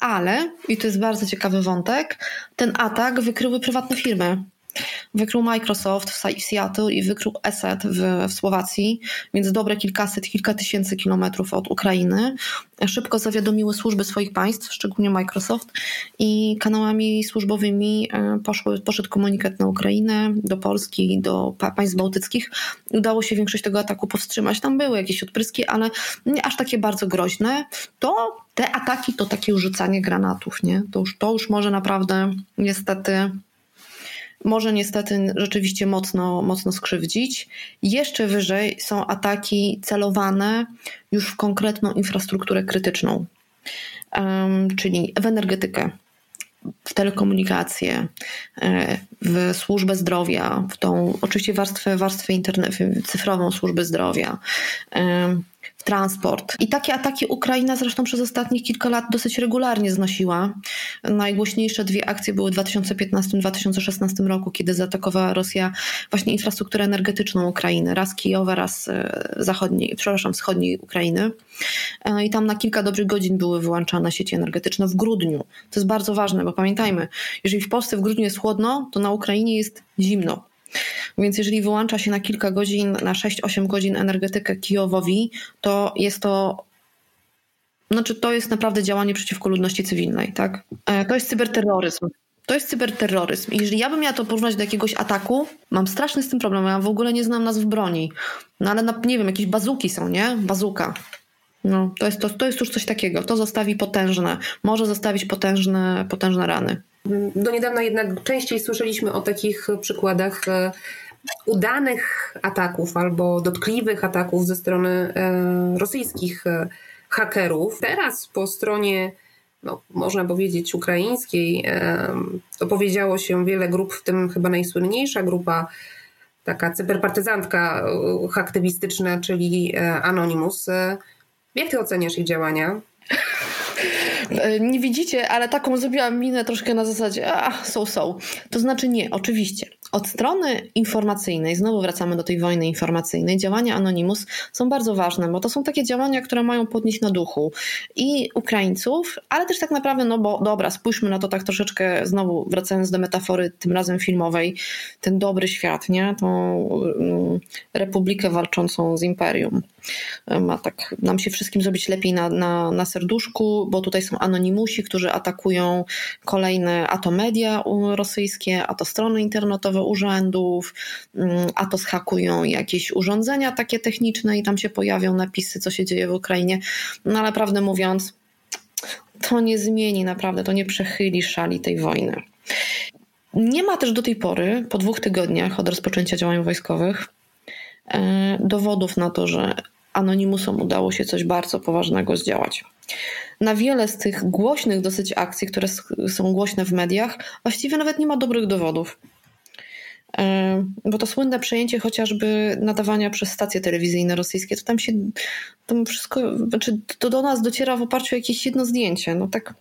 Speaker 4: ale, i to jest bardzo ciekawy wątek, ten atak wykryły prywatne firmy. Wykrył Microsoft w Seattle i wykrył ESET w, w Słowacji, więc dobre kilkaset, kilka tysięcy kilometrów od Ukrainy. Szybko zawiadomiły służby swoich państw, szczególnie Microsoft, i kanałami służbowymi e, poszły, poszedł komunikat na Ukrainę, do Polski, do państw bałtyckich. Udało się większość tego ataku powstrzymać. Tam były jakieś odpryski, ale nie aż takie bardzo groźne. To te ataki to takie rzucanie granatów, nie? To już, to już może naprawdę niestety może niestety rzeczywiście mocno, mocno skrzywdzić. Jeszcze wyżej są ataki celowane już w konkretną infrastrukturę krytyczną, czyli w energetykę, w telekomunikację, e, w służbę zdrowia, w tą oczywiście warstwę, warstwę cyfrową służby zdrowia, w transport. I takie ataki Ukraina zresztą przez ostatnich kilka lat dosyć regularnie znosiła. Najgłośniejsze dwie akcje były w 2015-2016 roku, kiedy zaatakowała Rosja właśnie infrastrukturę energetyczną Ukrainy, raz Kijowa, raz e, zachodniej, przepraszam, wschodniej Ukrainy. E, I tam na kilka dobrych godzin były wyłączane sieci energetyczne w grudniu. To jest bardzo ważne, bo pamiętajmy, jeżeli w Polsce w grudniu jest chłodno, to na Ukrainie jest zimno. Więc jeżeli wyłącza się na kilka godzin, na 6-8 godzin energetykę Kijowowi, to jest to znaczy to jest naprawdę działanie przeciwko ludności cywilnej, tak? E, to jest cyberterroryzm. To jest cyberterroryzm. I jeżeli ja bym miała to porównać do jakiegoś ataku, mam straszny z tym problem. Ja w ogóle nie znam nazw broni. No ale na, nie wiem, jakieś bazuki są, nie? Bazuka. No, to jest, to, to jest już coś takiego. To zostawi potężne, może zostawić potężne, potężne rany.
Speaker 7: Do niedawna jednak częściej słyszeliśmy o takich przykładach e, udanych ataków albo dotkliwych ataków ze strony e, rosyjskich e, hakerów. Teraz po stronie, no, można powiedzieć, ukraińskiej opowiedziało się wiele grup, w tym chyba najsłynniejsza grupa, taka cyberpartyzantka aktywistyczna, czyli Anonymous Jak ty oceniasz ich działania?
Speaker 4: E, nie widzicie, ale taką zrobiłam minę troszkę na zasadzie, a, są, są. To znaczy nie, oczywiście. Od strony informacyjnej, znowu wracamy do tej wojny informacyjnej, działania Anonymous są bardzo ważne, bo to są takie działania, które mają podnieść na duchu i Ukraińców, ale też tak naprawdę, no bo dobra, spójrzmy na to tak troszeczkę, znowu wracając do metafory, tym razem filmowej, ten dobry świat, nie? Tą um, republikę walczącą z imperium. Ma tak nam się wszystkim zrobić lepiej na, na, na serduszku, bo tutaj są anonimusi, którzy atakują kolejne a to media rosyjskie, a to strony internetowe urzędów, mm, a to schakują jakieś urządzenia takie techniczne i tam się pojawią napisy, co się dzieje w Ukrainie. No ale prawdę mówiąc, to nie zmieni naprawdę, to nie przechyli szali tej wojny. Nie ma też do tej pory, po dwóch tygodniach od rozpoczęcia działań wojskowych, e, dowodów na to, że Anonimusom udało się coś bardzo poważnego zdziałać. Na wiele z tych głośnych dosyć akcji, które są głośne w mediach, właściwie nawet nie ma dobrych dowodów. E, bo to słynne przejęcie chociażby nadawania przez stacje telewizyjne rosyjskie, to tam się tam wszystko, znaczy to do nas dociera w oparciu o jakieś jedno zdjęcie. No tak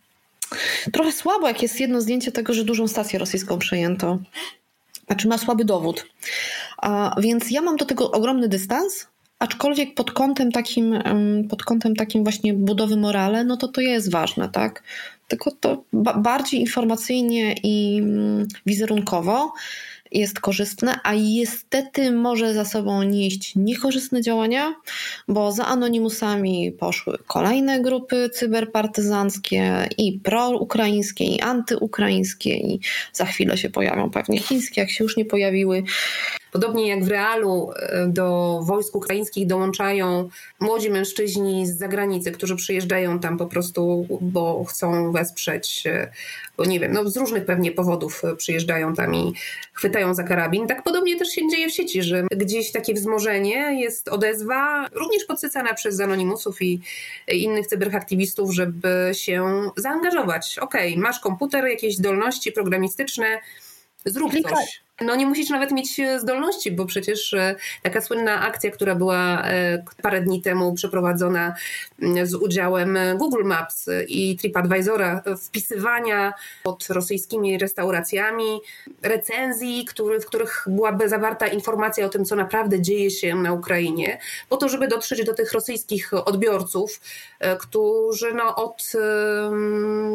Speaker 4: trochę słabo, jak jest jedno zdjęcie tego, że dużą stację rosyjską przejęto. Znaczy ma słaby dowód. A, więc ja mam do tego ogromny dystans, aczkolwiek pod kątem takim, pod kątem takim właśnie budowy morale, no to to jest ważne, tak? Tylko to bardziej informacyjnie i mm, wizerunkowo jest korzystne, a niestety może za sobą nieść niekorzystne działania, bo za anonimusami poszły kolejne grupy cyberpartyzanckie i proukraińskie, i antyukraińskie, i za chwilę się pojawią pewnie chińskie, jak się już nie pojawiły.
Speaker 7: Podobnie jak w realu e, do wojsk ukraińskich dołączają młodzi mężczyźni z zagranicy, którzy przyjeżdżają tam po prostu, bo chcą wesprzeć, e, bo nie wiem, no z różnych pewnie powodów e, przyjeżdżają tam i chwytają za karabin. Tak podobnie też się dzieje w sieci, że gdzieś takie wzmożenie, jest odezwa, również podsycana przez anonimusów i innych cyberhaktywistów, żeby się zaangażować. Okej, okay, masz komputer, jakieś zdolności programistyczne, zrób coś. No nie musisz nawet mieć e, zdolności, bo przecież e, taka słynna akcja, która była e, parę dni temu przeprowadzona z udziałem Google Maps i TripAdvisora, wpisywania pod rosyjskimi restauracjami recenzji, który, w których byłaby zawarta informacja o tym, co naprawdę dzieje się na Ukrainie, po to, żeby dotrzeć do tych rosyjskich odbiorców, którzy no od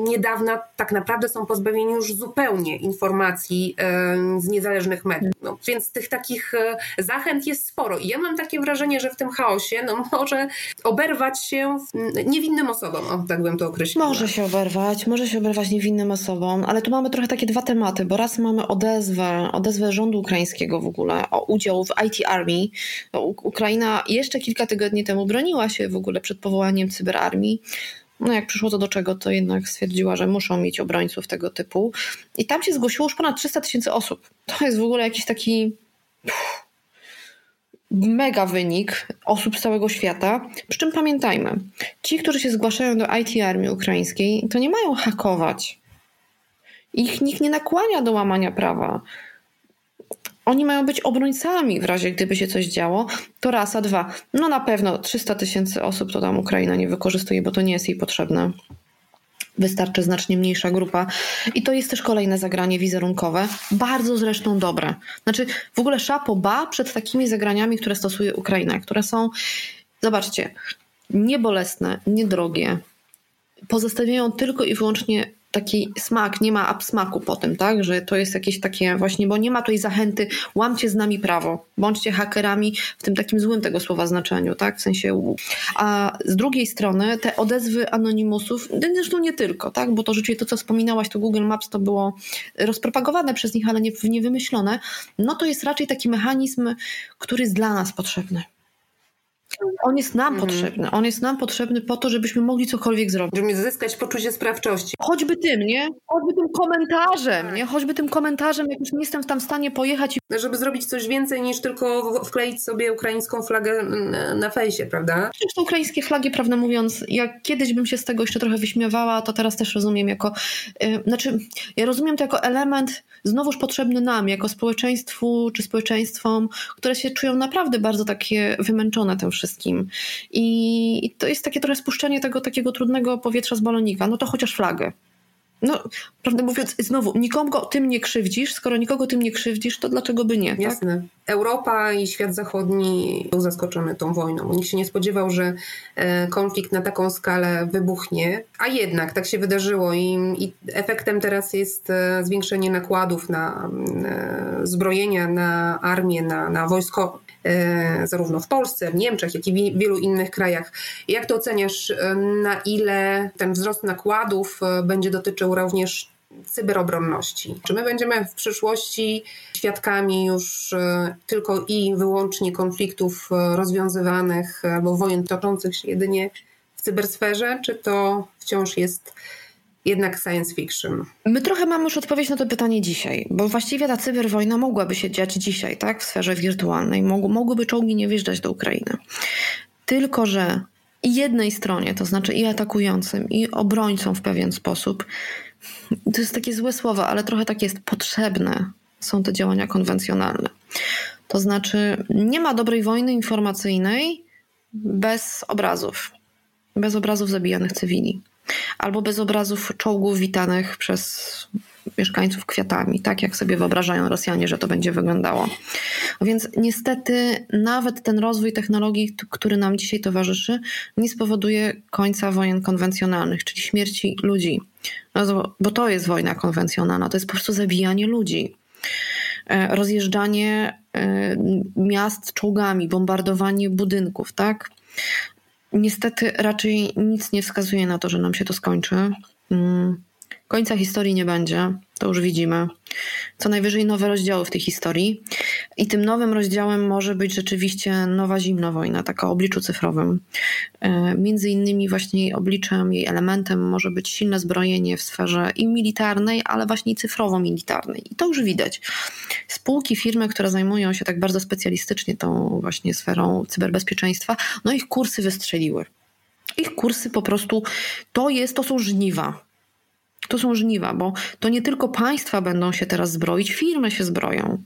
Speaker 7: niedawna tak naprawdę są pozbawieni już zupełnie informacji z niezależności mediów. No, więc tych takich e, zachęt jest sporo. I ja mam takie wrażenie, że w tym chaosie no, może oberwać się niewinnym osobom, o, tak bym to określiła.
Speaker 4: Może się oberwać, może się oberwać niewinnym osobom, ale tu mamy trochę takie dwa tematy, bo raz mamy odezwę, odezwę rządu ukraińskiego w ogóle o udział w IT Army. Ukraina jeszcze kilka tygodni temu broniła się w ogóle przed powołaniem cyberarmii. No jak przyszło to do czego, to jednak stwierdziła, że muszą mieć obrońców tego typu. I tam się zgłosiło już ponad 300 tysięcy osób. To jest w ogóle jakiś taki mega wynik osób z całego świata. Przy czym pamiętajmy, ci, którzy się zgłaszają do IT Armii Ukraińskiej, to nie mają hakować. Ich nikt nie nakłania do łamania prawa. Oni mają być obrońcami w razie, gdyby się coś działo. To raz, a dwa. No na pewno 300 tysięcy osób to tam Ukraina nie wykorzystuje, bo to nie jest jej potrzebne. Wystarczy znacznie mniejsza grupa. I to jest też kolejne zagranie wizerunkowe, bardzo zresztą dobre. Znaczy, w ogóle szapoba przed takimi zagraniami, które stosuje Ukraina, które są, zobaczcie, niebolesne, niedrogie, pozostawiają tylko i wyłącznie taki smak, nie ma absmaku po tym, tak? Że to jest jakieś takie właśnie, bo nie ma tej zachęty, łamcie z nami prawo, bądźcie hakerami w tym takim złym tego słowa znaczeniu, tak? W sensie, a z drugiej strony te odezwy anonimusów, zresztą nie tylko, tak? Bo to rzeczywiście to, co wspominałaś, to Google Maps to było rozpropagowane przez nich, ale nie, nie wymyślone, no to jest raczej taki mechanizm, który jest dla nas potrzebny. On jest nam mhm. potrzebny. On jest nam potrzebny po to, żebyśmy mogli cokolwiek zrobić.
Speaker 7: Żeby zyskać poczucie sprawczości.
Speaker 4: Choćby tym, nie? Choćby tym komentarzem, tak. nie? Choćby tym komentarzem, jak już nie jestem tam w stanie pojechać.
Speaker 7: I... Żeby zrobić coś więcej niż tylko wkleić sobie ukraińską flagę na fejsie, prawda?
Speaker 4: Zresztą ukraińskie flagi, prawdę mówiąc, jak kiedyś bym się z tego jeszcze trochę wyśmiewała, to teraz też rozumiem jako... Yy, znaczy, ja rozumiem to jako element znowuż potrzebny nam, jako społeczeństwu czy społeczeństwom, które się czują naprawdę bardzo takie wymęczone tym wszystkim wszystkim. I, to jest takie trochę spuszczenie tego takiego trudnego powietrza z balonika. No to chociaż flagę. No, prawdę mówiąc, znowu, nikogo tym nie krzywdzisz, skoro nikogo tym nie krzywdzisz, to dlaczego by nie? Tak?
Speaker 7: Europa i świat zachodni był zaskoczony tą wojną. Nikt się nie spodziewał, że e, konflikt na taką skalę wybuchnie, a jednak tak się wydarzyło i, i efektem teraz jest e, zwiększenie nakładów na e, zbrojenia, na armię, na, na wojsko, zarówno w Polsce, w Niemczech, jak i w wielu innych krajach. Jak to oceniasz, na ile ten wzrost nakładów będzie dotyczył również cyberobronności. Czy my będziemy w przyszłości świadkami już e, tylko i wyłącznie konfliktów e, rozwiązywanych albo wojen toczących się jedynie w cybersferze, czy to wciąż jest jednak science fiction?
Speaker 4: My trochę mamy już odpowiedź na to pytanie dzisiaj, bo właściwie ta cyberwojna mogłaby się dziać dzisiaj, tak, w sferze wirtualnej. mogłyby czołgi nie wjeżdżać do Ukrainy. Tylko, że jednej stronie, to znaczy i atakującym, i obrońcom w pewien sposób, to jest takie złe słowo, ale trochę tak jest potrzebne. Są te działania konwencjonalne. To znaczy, nie ma dobrej wojny informacyjnej bez obrazów, bez obrazów zabijanych cywili, albo bez obrazów czołgów witanych przez mieszkańców kwiatami, tak jak sobie wyobrażają Rosjanie, że to będzie wyglądało. Więc niestety nawet ten rozwój technologii, który nam dzisiaj towarzyszy, nie spowoduje końca wojen konwencjonalnych, czyli śmierci ludzi. No, bo to jest wojna konwencjonalna, to jest po prostu zabijanie ludzi. E, rozjeżdżanie e, miast czołgami, bombardowanie budynków, tak? Niestety raczej nic nie wskazuje na to, że nam się to skończy. Końca historii nie będzie, to już widzimy. Co najwyżej nowe rozdziały w tej historii. I tym nowym rozdziałem może być rzeczywiście nowa zimna wojna, taka o obliczu cyfrowym. E, między innymi właśnie jej obliczem, jej elementem może być silne zbrojenie w sferze i militarnej, ale właśnie cyfrowo-militarnej. I to już widać. Spółki, firmy, które zajmują się tak bardzo specjalistycznie tą właśnie sferą cyberbezpieczeństwa, no ich kursy wystrzeliły. Ich kursy po prostu to jest, to są żniwa to są żniwa, bo to nie tylko państwa będą się teraz zbroić, firmy się zbroją.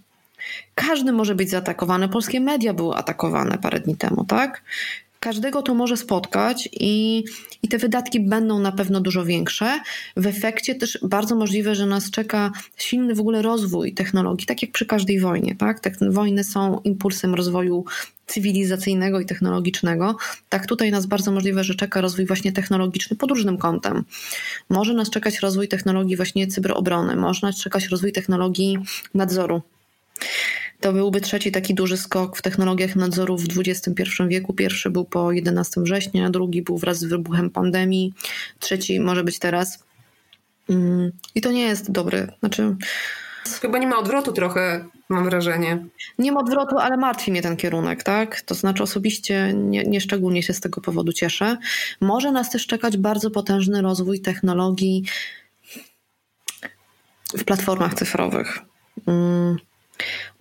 Speaker 4: Każdy może być zaatakowany. Polskie media były atakowane parę dni temu, tak? Każdego to może spotkać i, i te wydatki będą na pewno dużo większe. W efekcie też bardzo możliwe, że nas czeka silny w ogóle rozwój technologii, tak jak przy każdej wojnie. Tak? Te wojny są impulsem rozwoju cywilizacyjnego i technologicznego. Tak tutaj nas bardzo możliwe, że czeka rozwój właśnie technologiczny pod różnym kątem. Może nas czekać rozwój technologii właśnie cyberobrony, może nas czekać rozwój technologii nadzoru to byłby trzeci taki duży skok w technologiach nadzoru w XXI wieku. Pierwszy był po 11 września, drugi był wraz z wybuchem pandemii, trzeci może być teraz. Mm, I to nie jest dobry. Znaczy,
Speaker 7: Chyba nie ma odwrotu trochę, mam wrażenie.
Speaker 4: Nie ma odwrotu, ale martwi mnie ten kierunek, tak? To znaczy osobiście nie, nie szczególnie się z tego powodu cieszę. Może nas też czekać bardzo potężny rozwój technologii w platformach cyfrowych. Mm,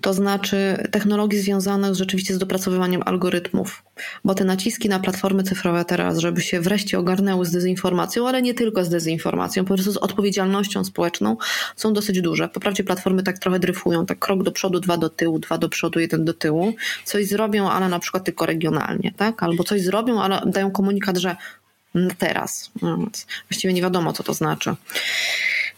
Speaker 4: to znaczy technologii związanych rzeczywiście z dopracowywaniem algorytmów, bo te naciski na platformy cyfrowe teraz, żeby się wreszcie ogarnęły z dezinformacją, ale nie tylko z dezinformacją, po prostu z odpowiedzialnością społeczną, są dosyć duże. Poprawdzie platformy tak trochę dryfują, tak krok do przodu, dwa do tyłu, dwa do przodu, jeden do tyłu. Coś zrobią, ale na przykład tylko regionalnie, tak? Albo coś zrobią, ale dają komunikat, że teraz. No, właściwie nie wiadomo, co to znaczy.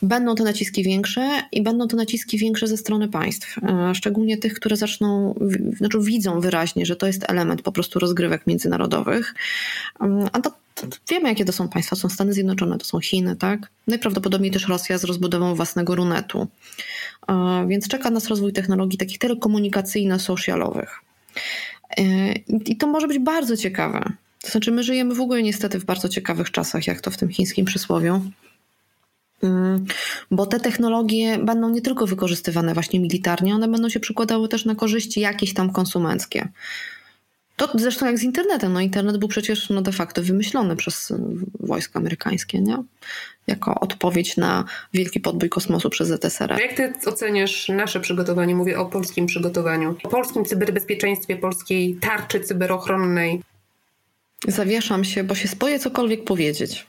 Speaker 4: Będą te naciski większe i będą to naciski większe ze strony państw, e, szczególnie tych, które zaczną, znaczy widzą wyraźnie, że to jest element po prostu rozgrywek międzynarodowych. Mm, a to, to wiemy, jakie to są państwa. Są Stany Zjednoczone, to są Chiny, tak? Najprawdopodobniej też Rosja z rozbudową własnego runetu. E, więc czeka nas rozwój technologii takich telekomunikacyjno-socialowych. E, I to może być bardzo ciekawe. To znaczy, my żyjemy w ogóle niestety w bardzo ciekawych czasach, jak to w tym chińskim przysłowiu. Mm, bo te technologie będą nie tylko wykorzystywane właśnie militarnie, one będą się przykładały też na korzyści jakieś tam konsumenckie. To zresztą jak z internetem. No internet był przecież no de facto wymyślony przez wojska amerykańskie, nie? Jako odpowiedź na wielki podbój kosmosu przez ZSRR.
Speaker 7: Jak ty oceniasz nasze przygotowanie? Mówię o polskim przygotowaniu. O polskim cyberbezpieczeństwie, polskiej tarczy cyberochronnej.
Speaker 4: Zawieszam się, bo się spoję cokolwiek powiedzieć.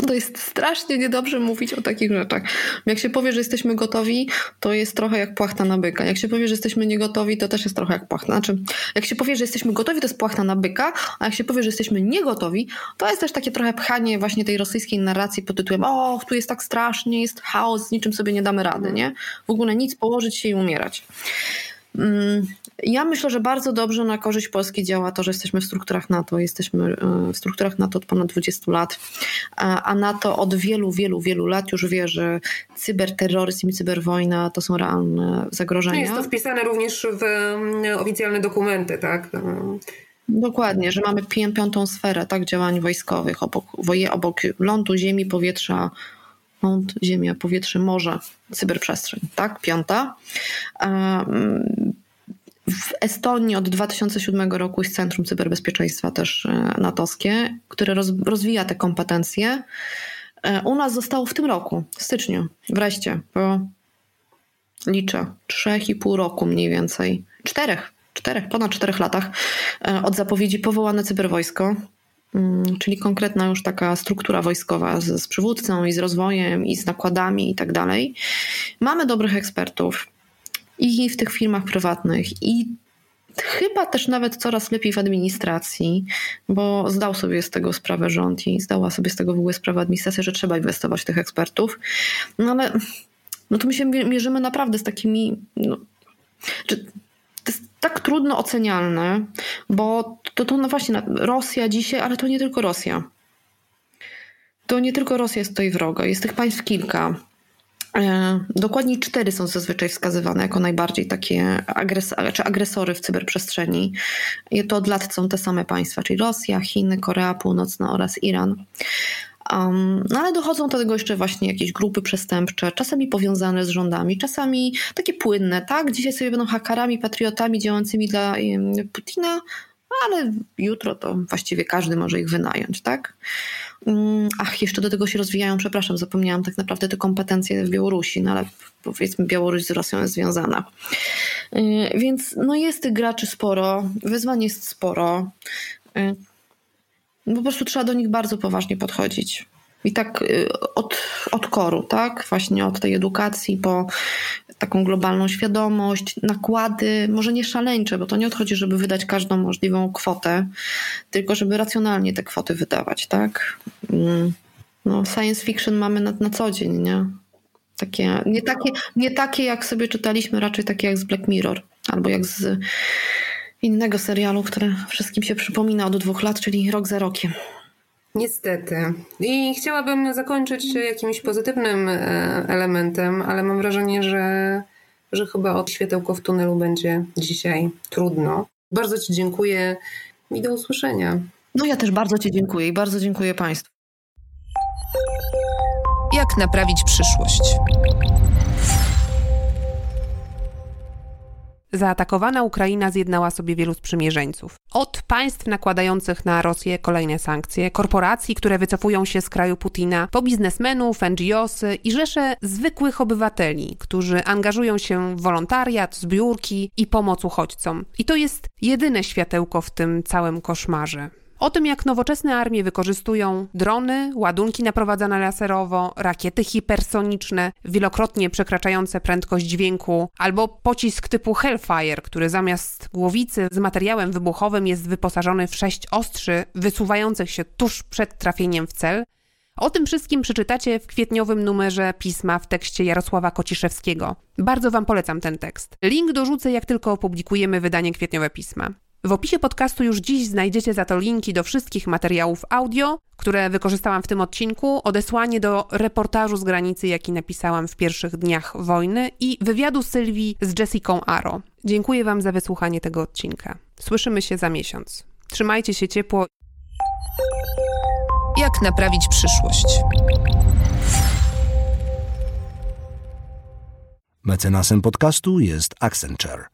Speaker 4: Bo to jest strasznie niedobrze mówić o takich rzeczach. Jak się powie, że jesteśmy gotowi, to jest trochę jak płachta na byka. Jak się powie, że jesteśmy niegotowi, to też jest trochę jak płachta. Znaczy, jak się powie, że jesteśmy gotowi, to jest płachta na byka, a jak się powie, że jesteśmy niegotowi, to jest też takie trochę pchanie właśnie tej rosyjskiej narracji pod tytułem o, tu jest tak strasznie, jest chaos, z niczym sobie nie damy rady, nie? W ogóle nic, położyć się i umierać. Mm, ja myślę, że bardzo dobrze na korzyść Polski działa to, że jesteśmy w strukturach NATO. Jesteśmy e, w strukturach NATO od ponad 20 lat, a NATO od wielu, wielu, wielu lat już wie, że cyberterroryzm i cyberwojna to są realne zagrożenia.
Speaker 7: Jest to wpisane również w mm, oficjalne dokumenty, tak?
Speaker 4: Dokładnie, że mamy piątą sferę tak, działań wojskowych obok, obok lądu, ziemi, powietrza, ląd, ziemia, powietrze, morze, cyberprzestrzeń, tak? Piąta. W Estonii od 2007 roku jest Centrum Cyberbezpieczeństwa też e, natowskie, które rozwija te kompetencje. E, u nas zostało w tym roku, w styczniu, wreszcie, po liczę, trzech i pół roku mniej więcej, czterech, czterech, ponad czterech latach e, od zapowiedzi powołane cyberwojsko, mm, czyli konkretna już taka struktura wojskowa z, z przywódcą i z rozwojem i z nakładami i tak dalej. Mamy dobrych ekspertów, i w tych firmach prywatnych, i chyba też nawet coraz lepiej w administracji, bo zdał sobie z tego sprawę rząd i zdała sobie z tego w ogóle sprawę administracja, że trzeba inwestować w tych ekspertów. No ale no to my się mierzymy naprawdę z takimi. No, to jest tak trudno ocenialne, bo to, to no właśnie Rosja dzisiaj, ale to nie tylko Rosja. To nie tylko Rosja jest tutaj wroga, jest tych państw kilka. E, dokładnie cztery są zazwyczaj wskazywane jako najbardziej takie agres czy agresory w cyberprzestrzeni. I to od lat są te same państwa, czyli Rosja, Chiny, Korea Północna oraz Iran. Um, no ale dochodzą do tego jeszcze właśnie jakieś grupy przestępcze, czasami powiązane z rządami, czasami takie płynne, tak? Dzisiaj sobie będą hakarami, patriotami działającymi dla Putina, ale jutro to właściwie każdy może ich wynająć, tak? Mm, ach, jeszcze do tego się rozwijają, przepraszam, zapomniałam tak naprawdę te kompetencje w Białorusi, no ale powiedzmy Białoruś z Rosją jest związana. Y, więc no jest tych graczy sporo, wyzwań jest sporo. Y, po prostu trzeba do nich bardzo poważnie podchodzić. I tak y, od, od koru, tak? Właśnie od tej edukacji po taką globalną świadomość, nakłady, może nie szaleńcze, bo to nie odchodzi, żeby wydać każdą możliwą kwotę, tylko żeby racjonalnie te kwoty wydawać, tak? Mm. No, science fiction mamy na, na co dzień, nie? Takie, nie, takie, nie takie, jak sobie czytaliśmy, raczej takie jak z Black Mirror, albo jak z innego serialu, który wszystkim się przypomina od dwóch lat, czyli Rok za rokiem.
Speaker 7: Niestety. I chciałabym zakończyć jakimś pozytywnym e, elementem, ale mam wrażenie, że, że chyba od światełko w tunelu będzie dzisiaj trudno. Bardzo Ci dziękuję i do usłyszenia.
Speaker 4: No ja też bardzo Ci dziękuję i bardzo dziękuję Państwu.
Speaker 3: Jak naprawić przyszłość?
Speaker 2: Zaatakowana Ukraina zjednała sobie wielu sprzymierzeńców. Od państw nakładających na Rosję kolejne sankcje, korporacji, które wycofują się z kraju Putina, po biznesmenów, NGOsy i rzesze zwykłych obywateli, którzy angażują się w wolontariat, zbiórki i pomoc uchodźcom. I to jest jedyne światełko w tym całym koszmarze. O tym, jak nowoczesne armie wykorzystują drony, ładunki naprowadzane laserowo, rakiety hipersoniczne, wielokrotnie przekraczające prędkość dźwięku, albo pocisk typu Hellfire, który zamiast głowicy z materiałem wybuchowym jest wyposażony w sześć ostrzy wysuwających się tuż przed trafieniem w cel. O tym wszystkim przeczytacie w kwietniowym numerze pisma w tekście Jarosława Kociszewskiego. Bardzo Wam polecam ten tekst. Link dorzucę, jak tylko opublikujemy wydanie kwietniowe pisma. W opisie podcastu już dziś znajdziecie za to linki do wszystkich materiałów audio, które wykorzystałam w tym odcinku, odesłanie do reportażu z granicy, jaki napisałam w pierwszych dniach wojny i wywiadu Sylwii z Jessica Aro. Dziękuję Wam za wysłuchanie tego odcinka. Słyszymy się za miesiąc. Trzymajcie się ciepło.
Speaker 3: Jak naprawić przyszłość?
Speaker 1: Mecenasem podcastu jest Accenture.